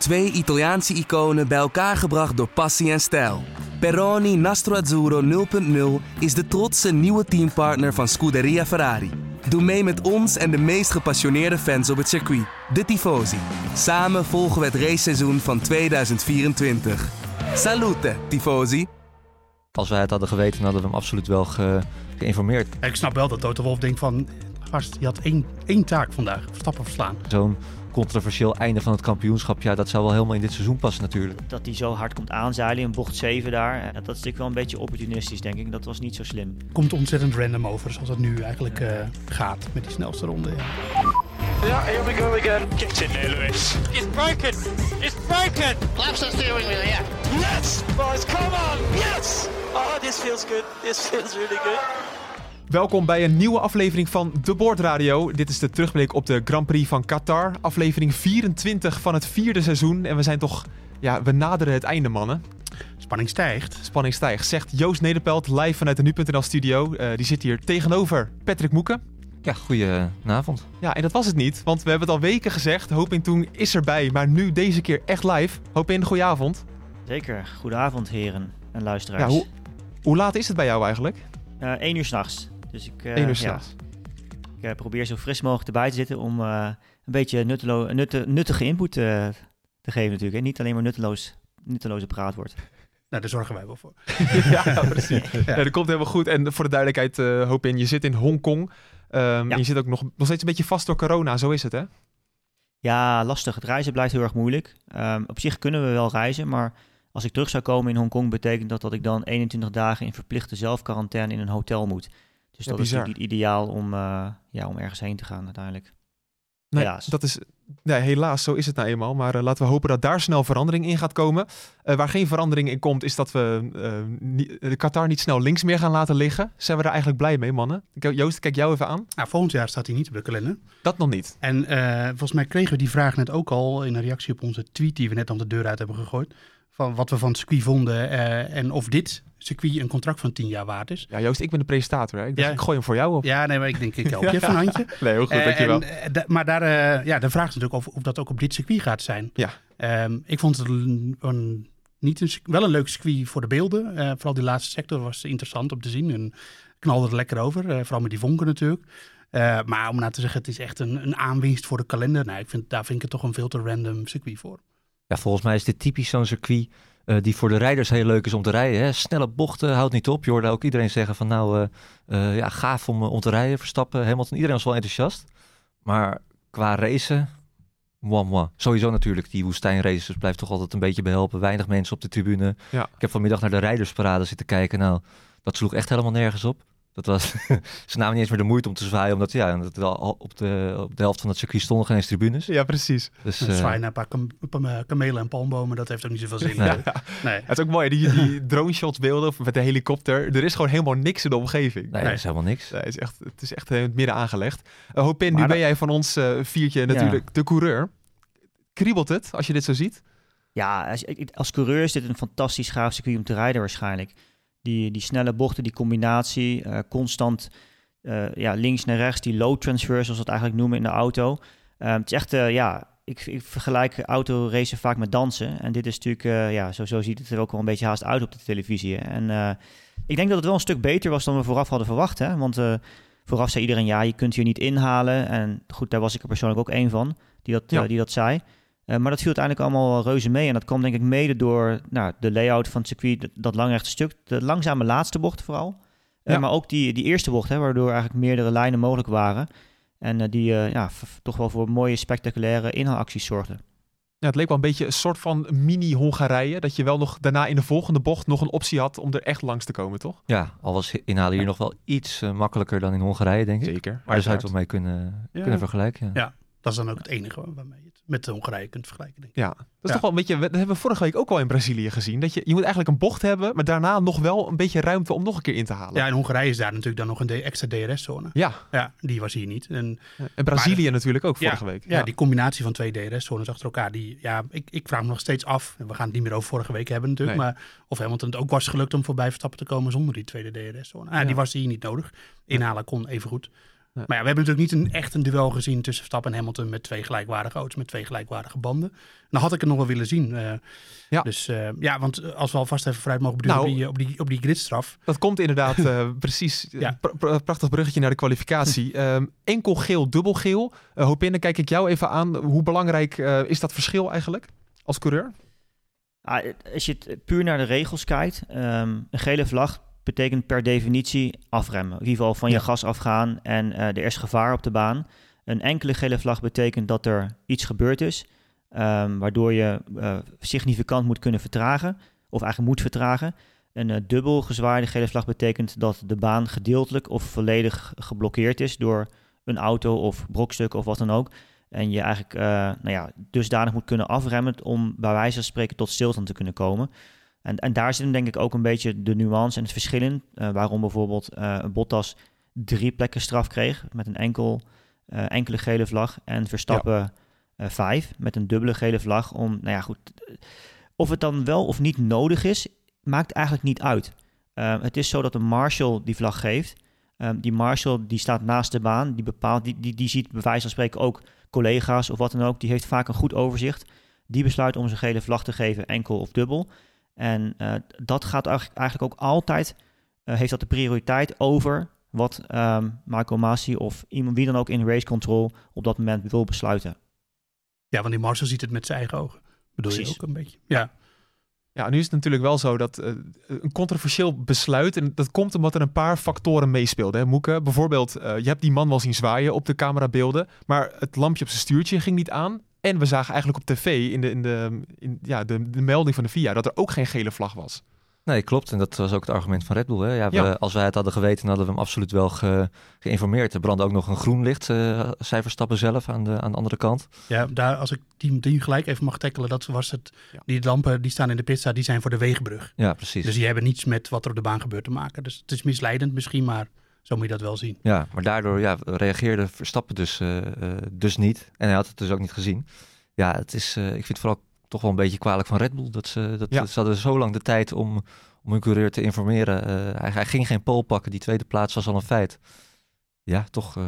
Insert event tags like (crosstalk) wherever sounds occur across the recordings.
Twee Italiaanse iconen bij elkaar gebracht door passie en stijl. Peroni Nastro Azzurro 0.0 is de trotse nieuwe teampartner van Scuderia Ferrari. Doe mee met ons en de meest gepassioneerde fans op het circuit, de Tifosi. Samen volgen we het raceseizoen van 2024. Salute, Tifosi! Als wij het hadden geweten, hadden we hem absoluut wel ge- geïnformeerd. Ik snap wel dat Toto Wolf denkt van... Gast, je had één, één taak vandaag. Verstappen verslaan. Zo'n controversieel einde van het kampioenschap, ja, dat zou wel helemaal in dit seizoen passen natuurlijk. Dat hij zo hard komt aanzeilen in bocht 7 daar. Dat is natuurlijk wel een beetje opportunistisch, denk ik. Dat was niet zo slim. Komt ontzettend random over, zoals het nu eigenlijk eh, gaat met die snelste ronde. Ja. Yeah, here we go again. Get in there, Lewis. It's broken. It's broken. Laps the steering wheel, yeah. Yes, boys, come on. Yes. Oh, this feels good. This feels really good. Welkom bij een nieuwe aflevering van De Boordradio. Dit is de terugblik op de Grand Prix van Qatar. Aflevering 24 van het vierde seizoen. En we zijn toch, ja, we naderen het einde, mannen. Spanning stijgt. Spanning stijgt, zegt Joost Nederpelt live vanuit de Nu.nl studio. Eh, die zit hier tegenover Patrick Moeken. Ja, goedenavond. Ja, en dat was het niet, want we hebben het al weken gezegd. Hoping toen is erbij, maar nu deze keer echt live. Hoping, goedenavond. Zeker. Goedenavond, heren en Ja, luisteraars. hoe, hoe laat is het bij jou eigenlijk? Eh, 1 uur s'nachts. Dus ik, eh, ja, ik eh, probeer zo fris mogelijk erbij te zitten om eh, een beetje nuttelo- nutte- nuttige input eh, te geven natuurlijk. En niet alleen maar nutteloos, nutteloze praatwoord. Nou, daar zorgen wij wel voor. (laughs) (laughs) ja, precies. Ja. dat komt helemaal goed. En voor de duidelijkheid, eh hoop in, je zit in Hongkong. Ehm, En je zit ook nog, nog steeds een beetje vast door corona, zo is het hè? Ja, lastig. Het reizen blijft heel erg moeilijk. Ehm, op zich kunnen we wel reizen, maar als ik terug zou komen in Hongkong, betekent dat dat ik dan 21 dagen in verplichte zelfquarantaine in een hotel moet. Dus Ja, dat is natuurlijk niet ideaal om, eh, ja, om ergens heen te gaan uiteindelijk. Nee, Helaas. Dat is, nee, helaas, zo is het nou eenmaal. Maar eh, laten we hopen dat daar snel verandering in gaat komen. Eh, waar geen verandering in komt, is dat we eh, niet- de Qatar niet snel links meer gaan laten liggen. Zijn we daar eigenlijk blij mee, mannen? Ik- Joost, kijk jou even aan. Nou, volgend jaar staat hij niet op de kalender. Dat nog niet. En eh, volgens mij kregen we die vraag net ook al in een reactie op onze tweet die we net aan de deur uit hebben gegooid. Van wat we van het circuit vonden eh, en of dit circuit een contract van 10 jaar waard is. Ja, Joost, ik ben de presentator. Hè? Ik, dacht, Ja. ik gooi hem voor jou op. Ja, nee, maar ik denk ik help (laughs) je een handje. (laughs) Nee, heel goed, Eh, dankjewel. en, eh, da- maar daar, eh, ja, de vraag is natuurlijk of, of dat ook op dit circuit gaat zijn. Ja. Ehm, ik vond het een, een- niet een, wel een leuk circuit voor de beelden. Eh, vooral die laatste sector was interessant om te zien en knalde er lekker over. eh, vooral met die vonken natuurlijk. Eh, maar om nou te zeggen, het is echt een, een aanwinst voor de kalender. Nou, ik vind, daar vind ik het toch een veel te random circuit voor. Ja, volgens mij is dit typisch zo'n circuit eh, die voor de rijders heel leuk is om te rijden. Hè? Snelle bochten, houdt niet op. Je hoorde ook iedereen zeggen van nou, eh, eh, ja, gaaf om, om te rijden. Verstappen, Hamilton, iedereen was wel enthousiast. Maar qua racen, moi, moi. Sowieso natuurlijk, die woestijnraces blijft toch altijd een beetje behelpen. Weinig mensen op de tribune. Ja. Ik heb vanmiddag naar de rijdersparade zitten kijken. Nou, dat sloeg echt helemaal nergens op. Dat was, (laughs) ze namen niet eens meer de moeite om te zwaaien, omdat ja, dat wel al op de, op de helft van het circuit stonden geen eens tribunes. Ja, precies. Dus, Uh, eh, zwaaien naar een paar kam- kam- kamelen en palmbomen, dat heeft ook niet zoveel zin. Nee. nee. Het is ook mooi, die, die (laughs) drone shots beelden of met de helikopter. Er is gewoon helemaal niks in de omgeving. nee, dat is helemaal niks. Nee, het, is echt, het is echt eh, in het midden aangelegd. Uh, Hopin, nu ben dat- jij van ons eh, viertje natuurlijk de coureur. Kriebelt het als je dit zo ziet? Ja, als, als coureur is dit een fantastisch gaaf circuit om te rijden waarschijnlijk. Die, die snelle bochten, die combinatie, eh, constant eh, ja, links naar rechts, die low transfer, zoals we het eigenlijk noemen in de auto. Eh, het is echt, ja, ik, ik vergelijk autoracen vaak met dansen. En dit is natuurlijk, ja, zo, zo ziet het er ook wel een beetje haast uit op de televisie. hè. En ik denk dat het wel een stuk beter was dan we vooraf hadden verwacht. Hè? Want vooraf zei iedereen, ja, je kunt hier niet inhalen. En goed, daar was ik er persoonlijk ook één van, die dat, Ja. die dat zei. Eh, maar dat viel uiteindelijk allemaal wel reuze mee. En dat kwam denk ik mede door nou, de layout van het circuit, dat, dat langrechte stuk. De langzame laatste bocht vooral. Eh, Ja. maar ook die, die eerste bocht, hè, waardoor eigenlijk meerdere lijnen mogelijk waren. En eh, die eh, ja, toch wel voor mooie spectaculaire inhaalacties zorgden. Ja, het leek wel een beetje een soort van mini-Hongarije. Dat je wel nog daarna in de volgende bocht nog een optie had om er echt langs te komen, toch? Ja, al was inhalen hier nog wel iets makkelijker dan in Hongarije, denk ik. Zeker. Maar daar zou je het wel mee kunnen, Ja. kunnen vergelijken. Ja. Dat is dan ook het enige waarmee je het met de Hongarije kunt vergelijken, denk ik. Ja, dat is Ja. toch wel een beetje. Dat hebben we vorige week ook al in Brazilië gezien. Dat je, je moet eigenlijk een bocht hebben, maar daarna nog wel een beetje ruimte om nog een keer in te halen. Ja, in Hongarije is daar natuurlijk dan nog een extra DRS-zone. Ja, Ja, die was hier niet. En en Brazilië natuurlijk ook vorige ja, week. Ja, die combinatie van twee DRS-zones achter elkaar. Die, ja, ik, ik vraag me nog steeds af. en We gaan het niet meer over vorige week hebben natuurlijk. Nee. Maar of Hamilton het ook was gelukt om voorbij Verstappen te komen zonder die tweede DRS-zone. Ah, Ja. Die was hier niet nodig. Inhalen kon even goed. Maar ja, we hebben natuurlijk niet een, echt een duel gezien tussen Verstappen en Hamilton met twee gelijkwaardige auto's, met twee gelijkwaardige banden. Dan had ik het nog wel willen zien. eh. Ja. Dus eh, ja, want als we alvast even vooruit mogen beduren Nou, op, die, op, die, op die gridstraf. Dat komt inderdaad (laughs) eh, precies. Ja. Pra- pra- prachtig bruggetje naar de kwalificatie. (laughs) Ehm, enkel geel, dubbel geel. Uh, Hopin, dan kijk ik jou even aan. Hoe belangrijk eh, is dat verschil eigenlijk als coureur? Ah, als je het puur naar de regels kijkt, ehm, een gele vlag betekent per definitie afremmen. In ieder geval van je gas afgaan en eh, er is gevaar op de baan. Een enkele gele vlag betekent dat er iets gebeurd is, ehm, waardoor je eh, significant moet kunnen vertragen, of eigenlijk moet vertragen. Een eh, dubbel gezwaaide gele vlag betekent dat de baan gedeeltelijk of volledig geblokkeerd is door een auto of brokstuk of wat dan ook. En je eigenlijk nou ja, dusdanig moet kunnen afremmen om bij wijze van spreken tot stilstand te kunnen komen. En, en daar zit hem denk ik ook een beetje de nuance en het verschil in. eh, waarom bijvoorbeeld eh Bottas drie plekken straf kreeg met een enkel, eh, enkele gele vlag. En Verstappen vijf met een dubbele gele vlag. Om, nou ja, goed. Of het dan wel of niet nodig is, maakt eigenlijk niet uit. Het is zo dat een marshal die vlag geeft. Ehm, die marshal die staat naast de baan, die bepaalt, die, die, die ziet bij wijze van spreken ook collega's of wat dan ook. Die heeft vaak een goed overzicht. Die besluit om zijn gele vlag te geven, enkel of dubbel. En eh, dat gaat eigenlijk, ook altijd, eh, heeft dat de prioriteit over wat ehm Michael Masi of iemand wie dan ook in race control op dat moment wil besluiten. Ja, want die Marshall ziet het met zijn eigen ogen. Bedoel Precies. je ook een beetje? Ja. Ja, nu is het natuurlijk wel zo dat eh, een controversieel besluit, en dat komt omdat er een paar factoren meespeelden. Hè, Moeke, bijvoorbeeld, eh, je hebt die man wel zien zwaaien op de camerabeelden, maar het lampje op zijn stuurtje ging niet aan. En we zagen eigenlijk op tv in de, in de, in, ja, de, de melding van de VIA dat er ook geen gele vlag was. Nee, klopt. En dat was ook het argument van Red Bull. Hè? Ja, we- Ja. Als wij het hadden geweten, hadden we hem absoluut wel ge- geïnformeerd. Er brandde ook nog een groen licht, eh zij Verstappen zelf aan de, aan de andere kant. Ja, daar, als ik die, die gelijk even mag tackelen, dat was het. Ja. Die lampen die staan in de pizza, die zijn voor de wegenbrug. Ja, precies. Dus die hebben niets met wat er op de baan gebeurt te maken. Dus het is misleidend misschien, maar zo moet je dat wel zien. Ja, maar daardoor ja, reageerde Verstappen dus, eh, eh, dus niet. En hij had het dus ook niet gezien. Ja, het is, eh, ik vind het vooral toch wel een beetje kwalijk van Red Bull. Dat ze, dat, Ja. ze hadden zo lang de tijd om, om hun coureur te informeren. Eh, hij, hij ging geen pole pakken. Die tweede plaats was al een feit. Ja, toch eh,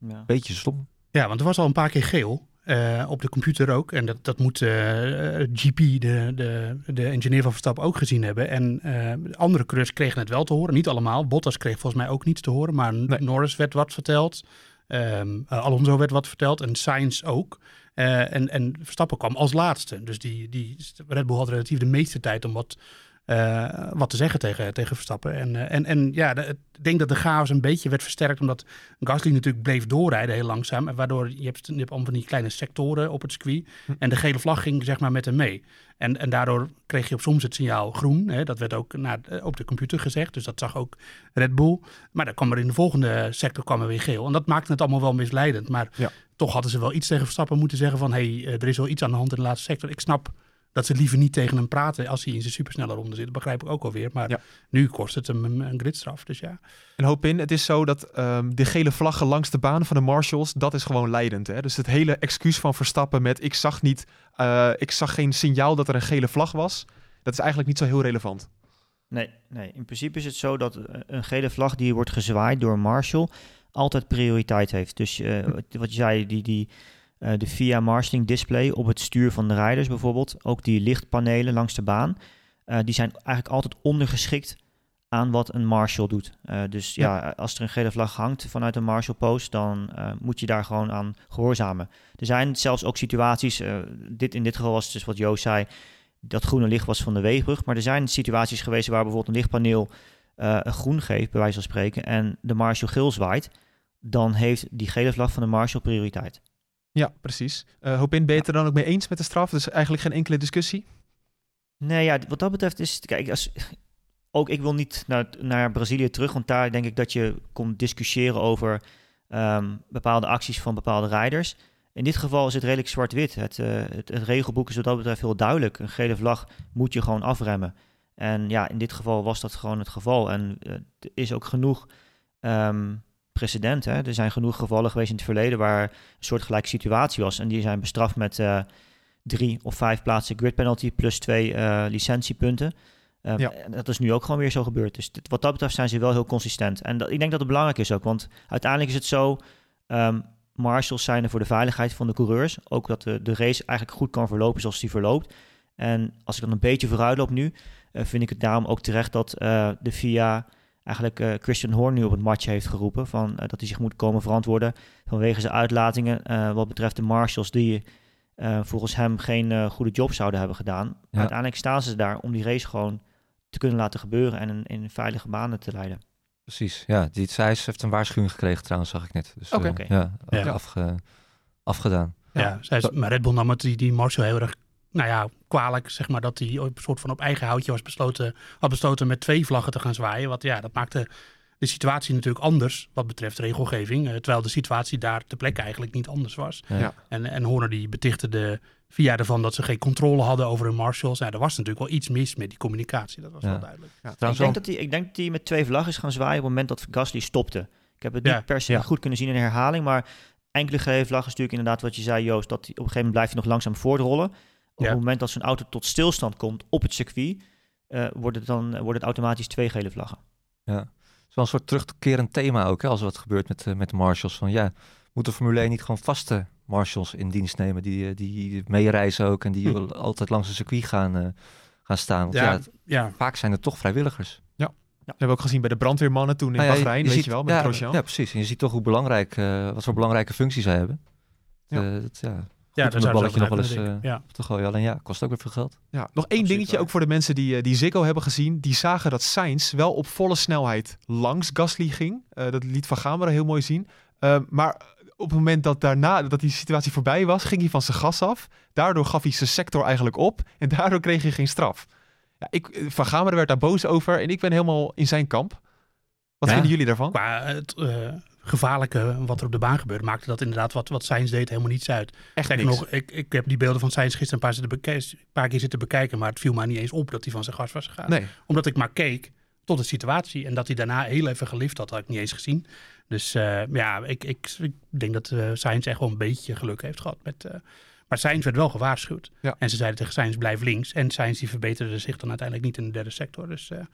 een Ja. beetje stom. Ja, want er was al een paar keer geel. Eh, op de computer ook. En dat, dat moet eh, eh, GP, de, de, de engineer van Verstappen, ook gezien hebben. En eh, andere coureurs kregen het wel te horen. Niet allemaal. Bottas kreeg volgens mij ook niets te horen. Maar Nee. Norris werd wat verteld. Ehm, eh, Alonso werd wat verteld. En Sainz ook. En, en Verstappen kwam als laatste. Dus die, die Red Bull had relatief de meeste tijd om wat, eh, wat te zeggen tegen, tegen Verstappen. En, eh, en, en ja, de- ik denk dat de chaos een beetje werd versterkt. Omdat Gasly natuurlijk bleef doorrijden heel langzaam. En waardoor je hebt, je hebt allemaal van die kleine sectoren op het circuit. En de gele vlag ging zeg maar met hem mee. En, en daardoor kreeg je op soms het signaal groen. Hè, dat werd ook naar, eh, op de computer gezegd. Dus dat zag ook Red Bull. Maar dan kwam er in de volgende sector kwam er weer geel. En dat maakte het allemaal wel misleidend. Maar Ja. toch hadden ze wel iets tegen Verstappen moeten zeggen van... hé, hey, er is wel iets aan de hand in de laatste sector. Ik snap dat ze liever niet tegen hem praten als hij in zijn supersnelle ronde zit. Dat begrijp ik ook alweer. Maar Ja. nu kost het hem een, een gridstraf. Dus ja. En hoop in, het is zo dat ehm, de gele vlaggen langs de baan van de marshals, dat is gewoon leidend. Hè? Dus het hele excuus van Verstappen met ik zag niet, eh, ik zag geen signaal dat er een gele vlag was, dat is eigenlijk niet zo heel relevant. Nee, nee, in principe is het zo dat eh, een gele vlag die wordt gezwaaid door een marshal altijd prioriteit heeft. Dus eh, wat- wat je zei, die, die, eh, de VIA marshalling display op het stuur van de rijders bijvoorbeeld, ook die lichtpanelen langs de baan, eh, die zijn eigenlijk altijd ondergeschikt aan wat een marshal doet. Eh, dus ja. als er een gele vlag hangt vanuit een marshal post, dan moet je daar gewoon aan gehoorzamen. Er zijn zelfs ook situaties, dit, in dit geval was het dus wat Joost zei, dat groene licht was van de weegbrug. Maar er zijn situaties geweest waar bijvoorbeeld een lichtpaneel een groen geeft, bij wijze van spreken, en de marshal geel zwaait. Dan heeft die gele vlag van de marshal prioriteit. Ja, precies. Eh hoop in, ben je het er dan ook mee eens met de straf? Dus eigenlijk geen enkele discussie? Nee, ja, wat dat betreft is... Kijk, als, ook ik wil niet naar, naar Brazilië terug, want daar denk ik dat je komt discussiëren over ehm, bepaalde acties van bepaalde rijders. In dit geval is het redelijk zwart-wit. Het, eh, het, het regelboek is wat dat betreft heel duidelijk. Een gele vlag moet je gewoon afremmen. En ja, in dit geval was dat gewoon het geval. En eh, er is ook genoeg ehm, precedent. Hè? Er zijn genoeg gevallen geweest in het verleden waar een soortgelijke situatie was. En die zijn bestraft met eh, drie of vijf plaatsen grid penalty plus twee eh, licentiepunten. Um, Ja. en Dat is nu ook gewoon weer zo gebeurd. Dus dit- wat dat betreft zijn ze wel heel consistent. En dat, ik denk dat het belangrijk is ook, want uiteindelijk is het zo... ehm, marshals zijn er voor de veiligheid van de coureurs. Ook dat de, de race eigenlijk goed kan verlopen zoals die verloopt. En als ik dan een beetje vooruit loop nu, eh, vind ik het daarom ook terecht dat de FIA eigenlijk eh, Christian Horn nu op het matje heeft geroepen. Van, eh, dat hij zich moet komen verantwoorden vanwege zijn uitlatingen eh, wat betreft de marshals die eh, volgens hem geen eh, goede job zouden hebben gedaan. Maar Ja. uiteindelijk staan ze daar om die race gewoon te kunnen laten gebeuren en in, in veilige banen te leiden. Precies, ja. Die Thijs heeft een waarschuwing gekregen trouwens, zag ik net. Dus, Oké. Oké. ja, Ja. Afge, afgedaan. Ja, zij is- maar Red Bull nam het die, die Marshall heel erg nou ja, kwalijk, zeg maar, dat hij op soort van op eigen houtje was besloten, had besloten met twee vlaggen te gaan zwaaien. Want ja, dat maakte de situatie natuurlijk anders wat betreft regelgeving. eh, terwijl de situatie daar ter plekke eigenlijk niet anders was. Ja. Ja. En, en Horner die betichtte de VIA ervan dat ze geen controle hadden over hun marshals. Ja, er was natuurlijk wel iets mis met die communicatie, dat was Ja. wel duidelijk. Ik Trouwens, denk, dat hij, ik denk dat hij met twee vlaggen is gaan zwaaien op het moment dat Gasly stopte. Ik heb het Ja. niet per se Ja. goed kunnen zien in de herhaling, maar enkele gele vlaggen is natuurlijk inderdaad wat je zei, Joost, dat hij, op een gegeven moment blijft hij nog langzaam voortrollen. Op Ja. het moment dat zijn auto tot stilstand komt op het circuit, eh, wordt, het dan, wordt het automatisch twee gele vlaggen. Ja. Het is wel een soort terugkerend thema ook, hè, als er wat gebeurt met, eh, met de marshals. Van ja, moet de Formule 1 niet gewoon vaste marshals in dienst nemen die, eh, die meereizen ook en die Hm. altijd langs het circuit gaan, eh, gaan staan? Want ja, Ja, het- ja, vaak zijn het toch vrijwilligers. Dat hebben we ook gezien bij de brandweermannen toen in ja, Bahrein, weet ziet- je wel, met ja, Grosjean. Ja, precies. En je ziet toch hoe belangrijk, eh, wat voor belangrijke functie zij hebben. Ja. Ja. dat, ja, ja, zouden balletje nog wel eens, ja. te gooien. Alleen ja, kost ook weer veel geld. Ja, nog één dingetje waar. ook voor de mensen die, eh, die Ziggo hebben gezien. Die zagen dat Sainz wel op volle snelheid langs Gasly ging. Eh, dat liet Van Gameren heel mooi zien. Eh, maar op het moment dat daarna dat die situatie voorbij was, ging hij van zijn gas af. Daardoor gaf hij zijn sector eigenlijk op. En daardoor kreeg hij geen straf. Ja, ik, eh, van Gameren werd daar boos over. En ik ben helemaal in zijn kamp. Wat Ja. vinden jullie daarvan? Qua het eh, gevaarlijke wat er op de baan gebeurde, maakte dat inderdaad wat, wat Sainz deed helemaal niets uit. Echt nog, ik, ik heb die beelden van Sainz gisteren een paar, zitten een paar keer zitten bekijken, maar het viel mij niet eens op dat hij van zijn gas was gegaan. Nee. Omdat ik maar keek tot de situatie en dat hij daarna heel even gelift had, had ik niet eens gezien. Dus eh, ja, ik, ik, ik denk dat eh Sainz echt wel een beetje geluk heeft gehad. Met, eh, maar Sainz werd wel gewaarschuwd. Ja. En ze zeiden tegen Sainz, blijf links. En Sainz die verbeterde zich dan uiteindelijk niet in de derde sector. Dus er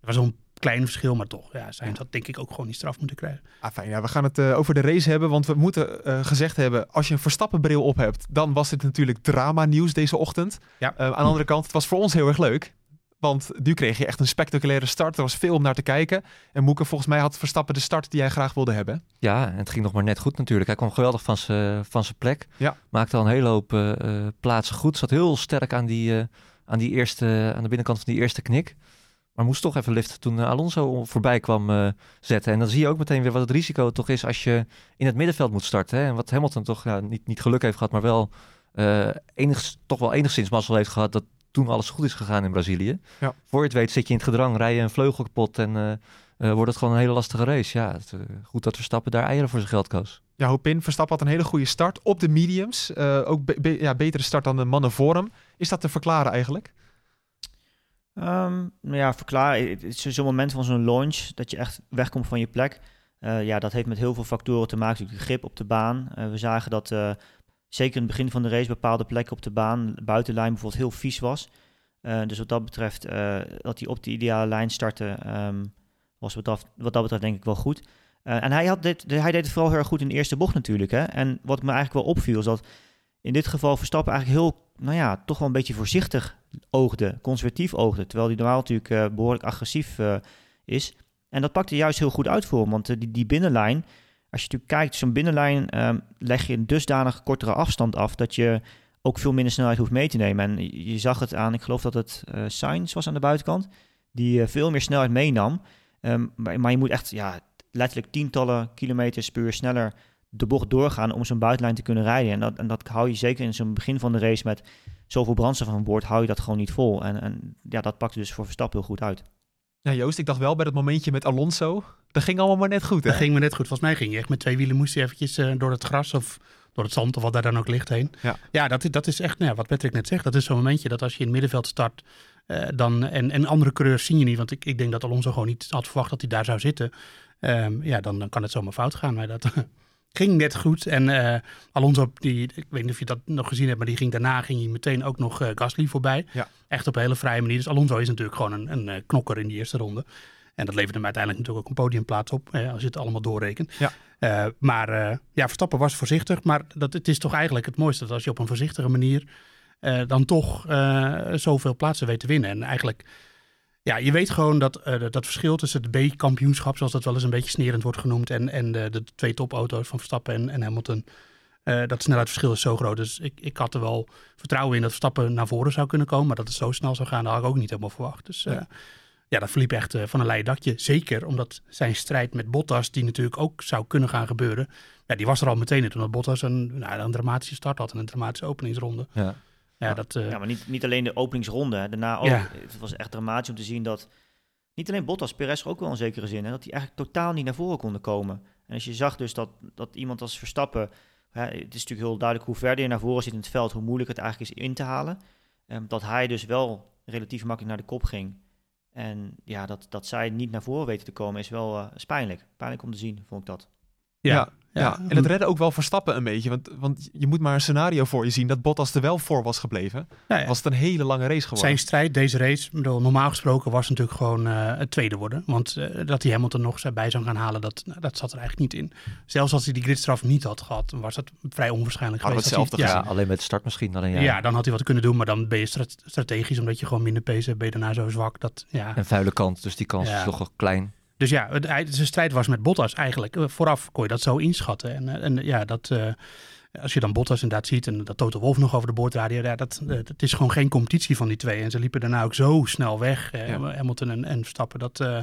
was een klein verschil, maar toch. Ja, Sainz had denk ik ook gewoon die straf moeten krijgen. Ah, fijn, ja, we gaan het eh, over de race hebben, want we moeten eh, gezegd hebben, als je een Verstappenbril op hebt, dan was dit natuurlijk drama nieuws deze ochtend. Ja. Eh, aan de andere kant, het was voor ons heel erg leuk, want nu kreeg je echt een spectaculaire start. Er was veel om naar te kijken. En Moeke, volgens mij had Verstappen de start die jij graag wilde hebben. Ja, en het ging nog maar net goed natuurlijk. Hij kwam geweldig van zijn van zijn plek. Ja. Maakte al een hele hoop plaatsen goed. Zat heel sterk aan, die, eh, aan, die eerste, aan de binnenkant van die eerste knik. Maar moest toch even liften toen eh, Alonso voorbij kwam eh, zetten. En dan zie je ook meteen weer wat het risico toch is als je in het middenveld moet starten. Hè? En wat Hamilton toch ja, niet, niet geluk heeft gehad, maar wel eh, enigs, toch wel enigszins mazzel heeft gehad dat toen alles goed is gegaan in Brazilië. Ja. Voor je het weet zit je in het gedrang, rij je een vleugel kapot en wordt het gewoon een hele lastige race. Ja, het, goed dat Verstappen daar eieren voor zijn geld koos. Ja, Hopin, Verstappen had een hele goede start op de mediums. Ook be- be- ja, betere start dan de mannen voor hem. Is dat te verklaren eigenlijk? Nou ja, verklaren. Zo'n moment van zo'n launch dat je echt wegkomt van je plek. Eh, ja, dat heeft met heel veel factoren te maken. Natuurlijk de grip op de baan. Eh, we zagen dat eh, zeker in het begin van de race bepaalde plekken op de baan, buitenlijn bijvoorbeeld, heel vies was. Dus wat dat betreft, dat hij op de ideale lijn startte, ehm, was wat dat, betreft denk ik wel goed. En hij, had dit, hij deed het vooral heel erg goed in de eerste bocht natuurlijk. Hè? En wat me eigenlijk wel opviel, is dat in dit geval Verstappen eigenlijk heel, nou ja, toch wel een beetje voorzichtig oogde, conservatief oogde. Terwijl hij normaal natuurlijk eh, behoorlijk agressief eh, is. En dat pakte juist heel goed uit voor. Want eh, die, die binnenlijn, als je natuurlijk kijkt, zo'n binnenlijn ehm, leg je een dusdanig kortere afstand af dat je ook veel minder snelheid hoeft mee te nemen. En je, zag het aan, ik geloof dat het Sainz was aan de buitenkant, die veel meer snelheid meenam. Ehm, maar, maar je moet echt ja, letterlijk tientallen kilometers per uur sneller de bocht doorgaan om zo'n buitenlijn te kunnen rijden. En dat, en dat hou je zeker in zo'n begin van de race met zoveel brandstof aan boord, hou je dat gewoon niet vol. En, en ja, dat pakte dus voor Verstappen heel goed uit. Ja, Joost, ik dacht wel bij dat momentje met Alonso. Dat ging allemaal maar net goed, hè? Dat ging me net goed. Volgens mij ging je echt met twee wielen moest je eventjes eh, door het gras of door het zand of wat daar dan ook ligt heen. Ja. ja dat, dat is echt, nou ja, wat Patrick net zegt, dat is zo'n momentje dat als je in het middenveld start eh, dan, en, en andere coureurs zien je niet, want ik, ik denk dat Alonso gewoon niet had verwacht dat hij daar zou zitten. Ehm, ja, dan, dan kan het zomaar fout gaan. Maar dat, (laughs) ging net goed. En eh, Alonso, die, ik weet niet of je dat nog gezien hebt, maar die ging daarna ging hij meteen ook nog eh, Gasly voorbij. Ja. Echt op een hele vrije manier. Dus Alonso is natuurlijk gewoon een, een eh, knokker in die eerste ronde. En dat levert hem uiteindelijk natuurlijk ook een podiumplaats op, eh, als je het allemaal doorrekent. Ja. Maar ja, Verstappen was voorzichtig. Maar dat, het is toch eigenlijk het mooiste dat als je op een voorzichtige manier dan toch zoveel plaatsen weet te winnen. En eigenlijk, ja, je weet gewoon dat eh, dat- verschil tussen het B-kampioenschap, zoals dat wel eens een beetje snerend wordt genoemd, en, en de, de twee topauto's van Verstappen en, en Hamilton, eh, dat snelheidsverschil is zo groot. Dus ik, ik had er wel vertrouwen in dat Verstappen naar voren zou kunnen komen. Maar dat het zo snel zou gaan, dat had ik ook niet helemaal verwacht. Dus eh, ja, dat verliep echt van een leien dakje. Zeker omdat zijn strijd met Bottas, die natuurlijk ook zou kunnen gaan gebeuren. Ja, die was er al meteen in toen Bottas een, nou, een dramatische start had en een dramatische openingsronde. Ja. Ja, dat, eh, Ja, maar niet, niet alleen de openingsronde. hè. Daarna ook. Ja. Het was echt dramatisch om te zien dat niet alleen Bottas, Perez ook wel in zekere zin, hè, dat die eigenlijk totaal niet naar voren konden komen. En als je zag dus dat, dat iemand als Verstappen, hè, het is natuurlijk heel duidelijk hoe verder je naar voren zit in het veld, hoe moeilijk het eigenlijk is in te halen. Ehm, dat hij dus wel relatief makkelijk naar de kop ging. En ja, dat, dat zij niet naar voren weten te komen is wel eh, is pijnlijk. Pijnlijk om te zien, vond ik dat. Ja, ja. En het redde ook wel Verstappen een beetje. Want, want je moet maar een scenario voor je zien dat Bottas er wel voor was gebleven. Ja, ja. Was het een hele lange race geworden. Zijn strijd, deze race, ik bedoel, normaal gesproken was natuurlijk gewoon eh, het tweede worden. Want eh, dat hij Hamilton nog bij zou gaan halen, dat, nou, dat zat er eigenlijk niet in. Zelfs als hij die gridstraf niet had gehad, dan was dat vrij onwaarschijnlijk Hadden we geweest. hij- hetzelfde ja, Ja, alleen met de start misschien. Alleen ja. ja. dan had hij wat kunnen doen, maar dan ben je stra- strategisch, omdat je gewoon minder pace hebt, ben je daarna zo zwak. Dat, ja. Een vuile kant, dus die kans Ja. is toch wel klein. Dus ja, het, zijn strijd was met Bottas eigenlijk. Eh, Vooraf kon je dat zo inschatten. En, eh, en ja, dat, eh, als je dan Bottas inderdaad ziet en dat Toto Wolf nog over de boordradio, ja, dat, eh, het is gewoon geen competitie van die twee. En ze liepen daarna ook zo snel weg, eh, Ja. Hamilton en, en Verstappen. Dat, eh,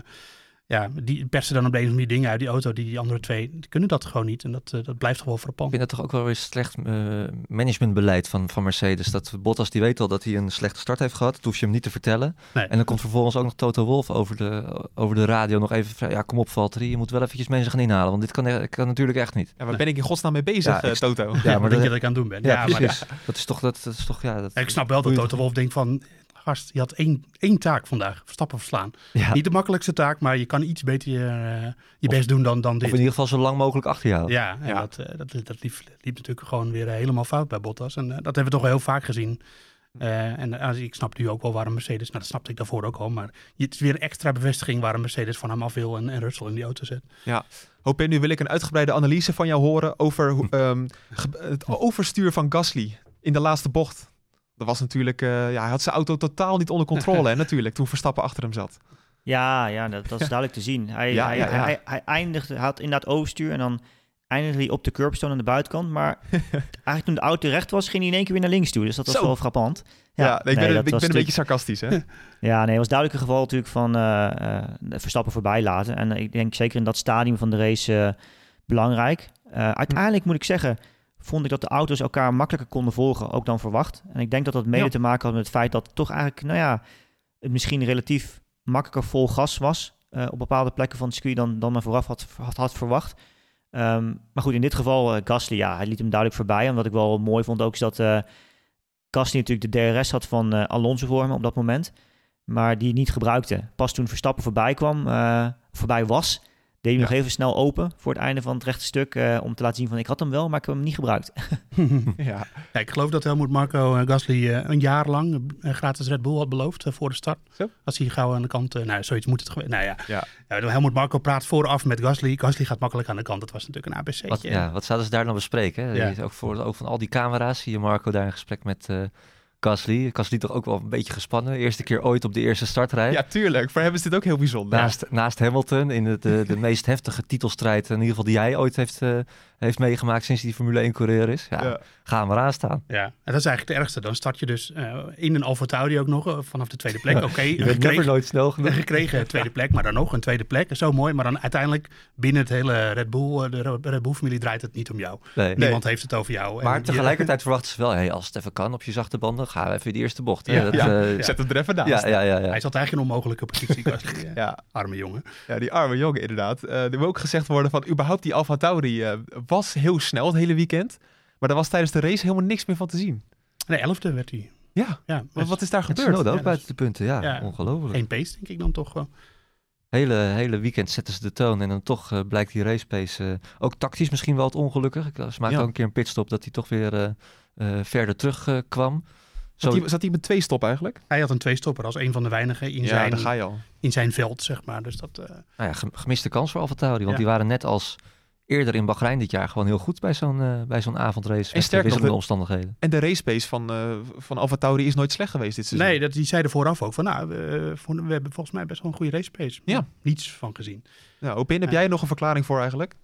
ja, die persen dan op de een of andere dingen uit die auto. Die, die andere twee die kunnen dat gewoon niet. En dat, eh, dat blijft toch wel Ik vind dat toch ook wel weer slecht eh, managementbeleid van, van Mercedes. Dat Bottas die weet al dat hij een slechte start heeft gehad. Dat hoef je hem niet te vertellen. Nee. En dan komt vervolgens ook nog Toto Wolf over de, over de radio nog even. Ja, kom op Valtteri, je moet wel eventjes mensen gaan inhalen. Want dit kan, e- kan natuurlijk echt niet. Ja, waar ben ik in godsnaam mee bezig, Ja, eh, ik- Toto? Ja, maar denk je dat, ik aan het doen ben. ja, maar. Dat is toch, dat, dat is toch, ja. Dat, ik snap wel dat Toto Wolf denkt van... Gast, je had één, één taak vandaag. Verstappen verslaan. ja. Niet de makkelijkste taak, maar je kan iets beter je, eh, je best doen dan, dan Of dit. in ieder geval zo lang mogelijk achter je houden. Ja, en Ja. Dat, eh, dat, dat liep, liep natuurlijk gewoon weer eh, helemaal fout bij Bottas. En eh, dat hebben we toch wel heel vaak gezien. Eh, en eh, ik snap nu ook wel waarom Mercedes, nou dat snapte ik daarvoor ook al, maar het is weer een extra bevestiging waarom Mercedes van hem af wil en, en Russell in die auto zet. Hoop nu wil ik een uitgebreide analyse van jou horen over (laughs) ehm, het overstuur van Gasly in de laatste bocht. Dat was natuurlijk, eh, ja, hij had zijn auto totaal niet onder (laughs) controle, hè, natuurlijk, toen Verstappen achter hem zat. Ja, ja dat, dat is (laughs) duidelijk te zien. Hij, Ja, hij, ja, ja. Hij, hij eindigde, had inderdaad overstuur en dan eindigde hij op de curbstone aan de buitenkant. Maar (laughs) eigenlijk toen de auto recht was, ging hij in één keer weer naar links toe. Dus dat was Zo. wel frappant. Ja, ik ben, nee, ik ben was een beetje sarcastisch, hè? Ja, nee, het was duidelijk een geval natuurlijk van eh, eh, Verstappen voorbij laten. En ik denk zeker in dat stadium van de race belangrijk. Uiteindelijk moet ik zeggen, vond ik dat de auto's elkaar makkelijker konden volgen, ook dan verwacht. En ik denk dat dat mede Ja. te maken had met het feit dat het toch eigenlijk, nou ja, het misschien relatief makkelijker vol gas was eh, op bepaalde plekken van het circuit dan, dan men vooraf had, had, had verwacht. Ehm, maar goed, in dit geval, eh, Gasly, ja, hij liet hem duidelijk voorbij. En wat ik wel mooi vond ook, is dat eh Gasly natuurlijk de DRS had van Alonso voor hem op dat moment. Maar die niet gebruikte. Pas toen Verstappen voorbij kwam, voorbij was, deed hij Ja. nog even snel open voor het einde van het rechte stuk. eh, om te laten zien van ik had hem wel, maar ik heb hem niet gebruikt. (laughs) Ja, Ja, ik geloof dat Helmoet Marco eh, Gasly eh, een jaar lang gratis Red Bull had beloofd voor de start. Zo? Als hij gauw aan de kant, eh, nou zoiets moet het geweest. Nou ja, Ja. Ja, Helmoet Marco praat vooraf met Gasly. Gasly gaat makkelijk aan de kant. Dat was natuurlijk een ABC. Wat, ja, wat zouden ze daar dan bespreken? Hè? Ook voor ook van al die camera's zie je Marco daar in gesprek met eh Gasly. Gasly toch ook wel een beetje gespannen. Eerste keer ooit op de eerste startrij. ja, tuurlijk. Voor hem is dit ook heel bijzonder. Naast, naast Hamilton in de, de, de meest heftige titelstrijd, in ieder geval die hij ooit heeft, eh, heeft meegemaakt sinds hij Formule 1 coureur is. Ja, Ja. Ga maar aan staan. Ja, en dat is eigenlijk het ergste. Dan start je dus eh, in een Alfa Tauri ook nog eh, vanaf de tweede plek. Oké, Je bent never gekregen, nooit snel genoeg. (laughs) gekregen tweede plek, maar dan nog een tweede plek. Zo mooi, maar dan uiteindelijk binnen het hele Red Bull, de Red Bull familie draait het niet om jou. Nee. Niemand heeft het over jou. Maar tegelijkertijd verwachten ze wel, hey, als het even kan op je zachte banden, gaan we even die eerste bocht. Hè? Ja, Dat, ja. eh, Zet hem er even naast. ja, ja. Hij zat eigenlijk in een onmogelijke positie, eh, (laughs) Ja. Arme jongen. Ja, die arme jongen inderdaad. Eh, er moet ook gezegd worden van überhaupt die Alfa Tauri eh, was heel snel het hele weekend. Maar er was tijdens de race helemaal niks meer van te zien. Nee, elfde werd hij. Ja, Ja, wat, wat is daar Het gebeurd? snode ook buiten dat de punten, ja. Ongelooflijk. Geen pace, denk ik dan toch wel. hele, hele weekend zetten ze de toon. En dan toch eh, blijkt die race pace eh, ook tactisch misschien wel het ongelukkig. Ik, ze maakte Ja. een keer een pitstop dat hij toch weer eh, eh, verder terug eh, kwam. Zat hij, zat hij met twee stop eigenlijk? Hij had een tweestopper als een van de weinigen in, ja, zijn, ga je al. in zijn veld, zeg maar. Dus dat, eh, nou ja, gem- gemiste kans voor AlphaTauri. Want Ja. die waren net als eerder in Bahrein dit jaar gewoon heel goed bij zo'n eh, bij zo'n avondrace. nog, wisselende de- omstandigheden. En de race pace van, eh van Alfa Tauri is nooit slecht geweest dit seizoen. nee, dat, die zeiden vooraf ook van, nou, we, vonden- we hebben volgens mij best wel een goede race pace. Ja. Niets van gezien. Nou, Opin, heb Ja. jij nog een verklaring voor eigenlijk?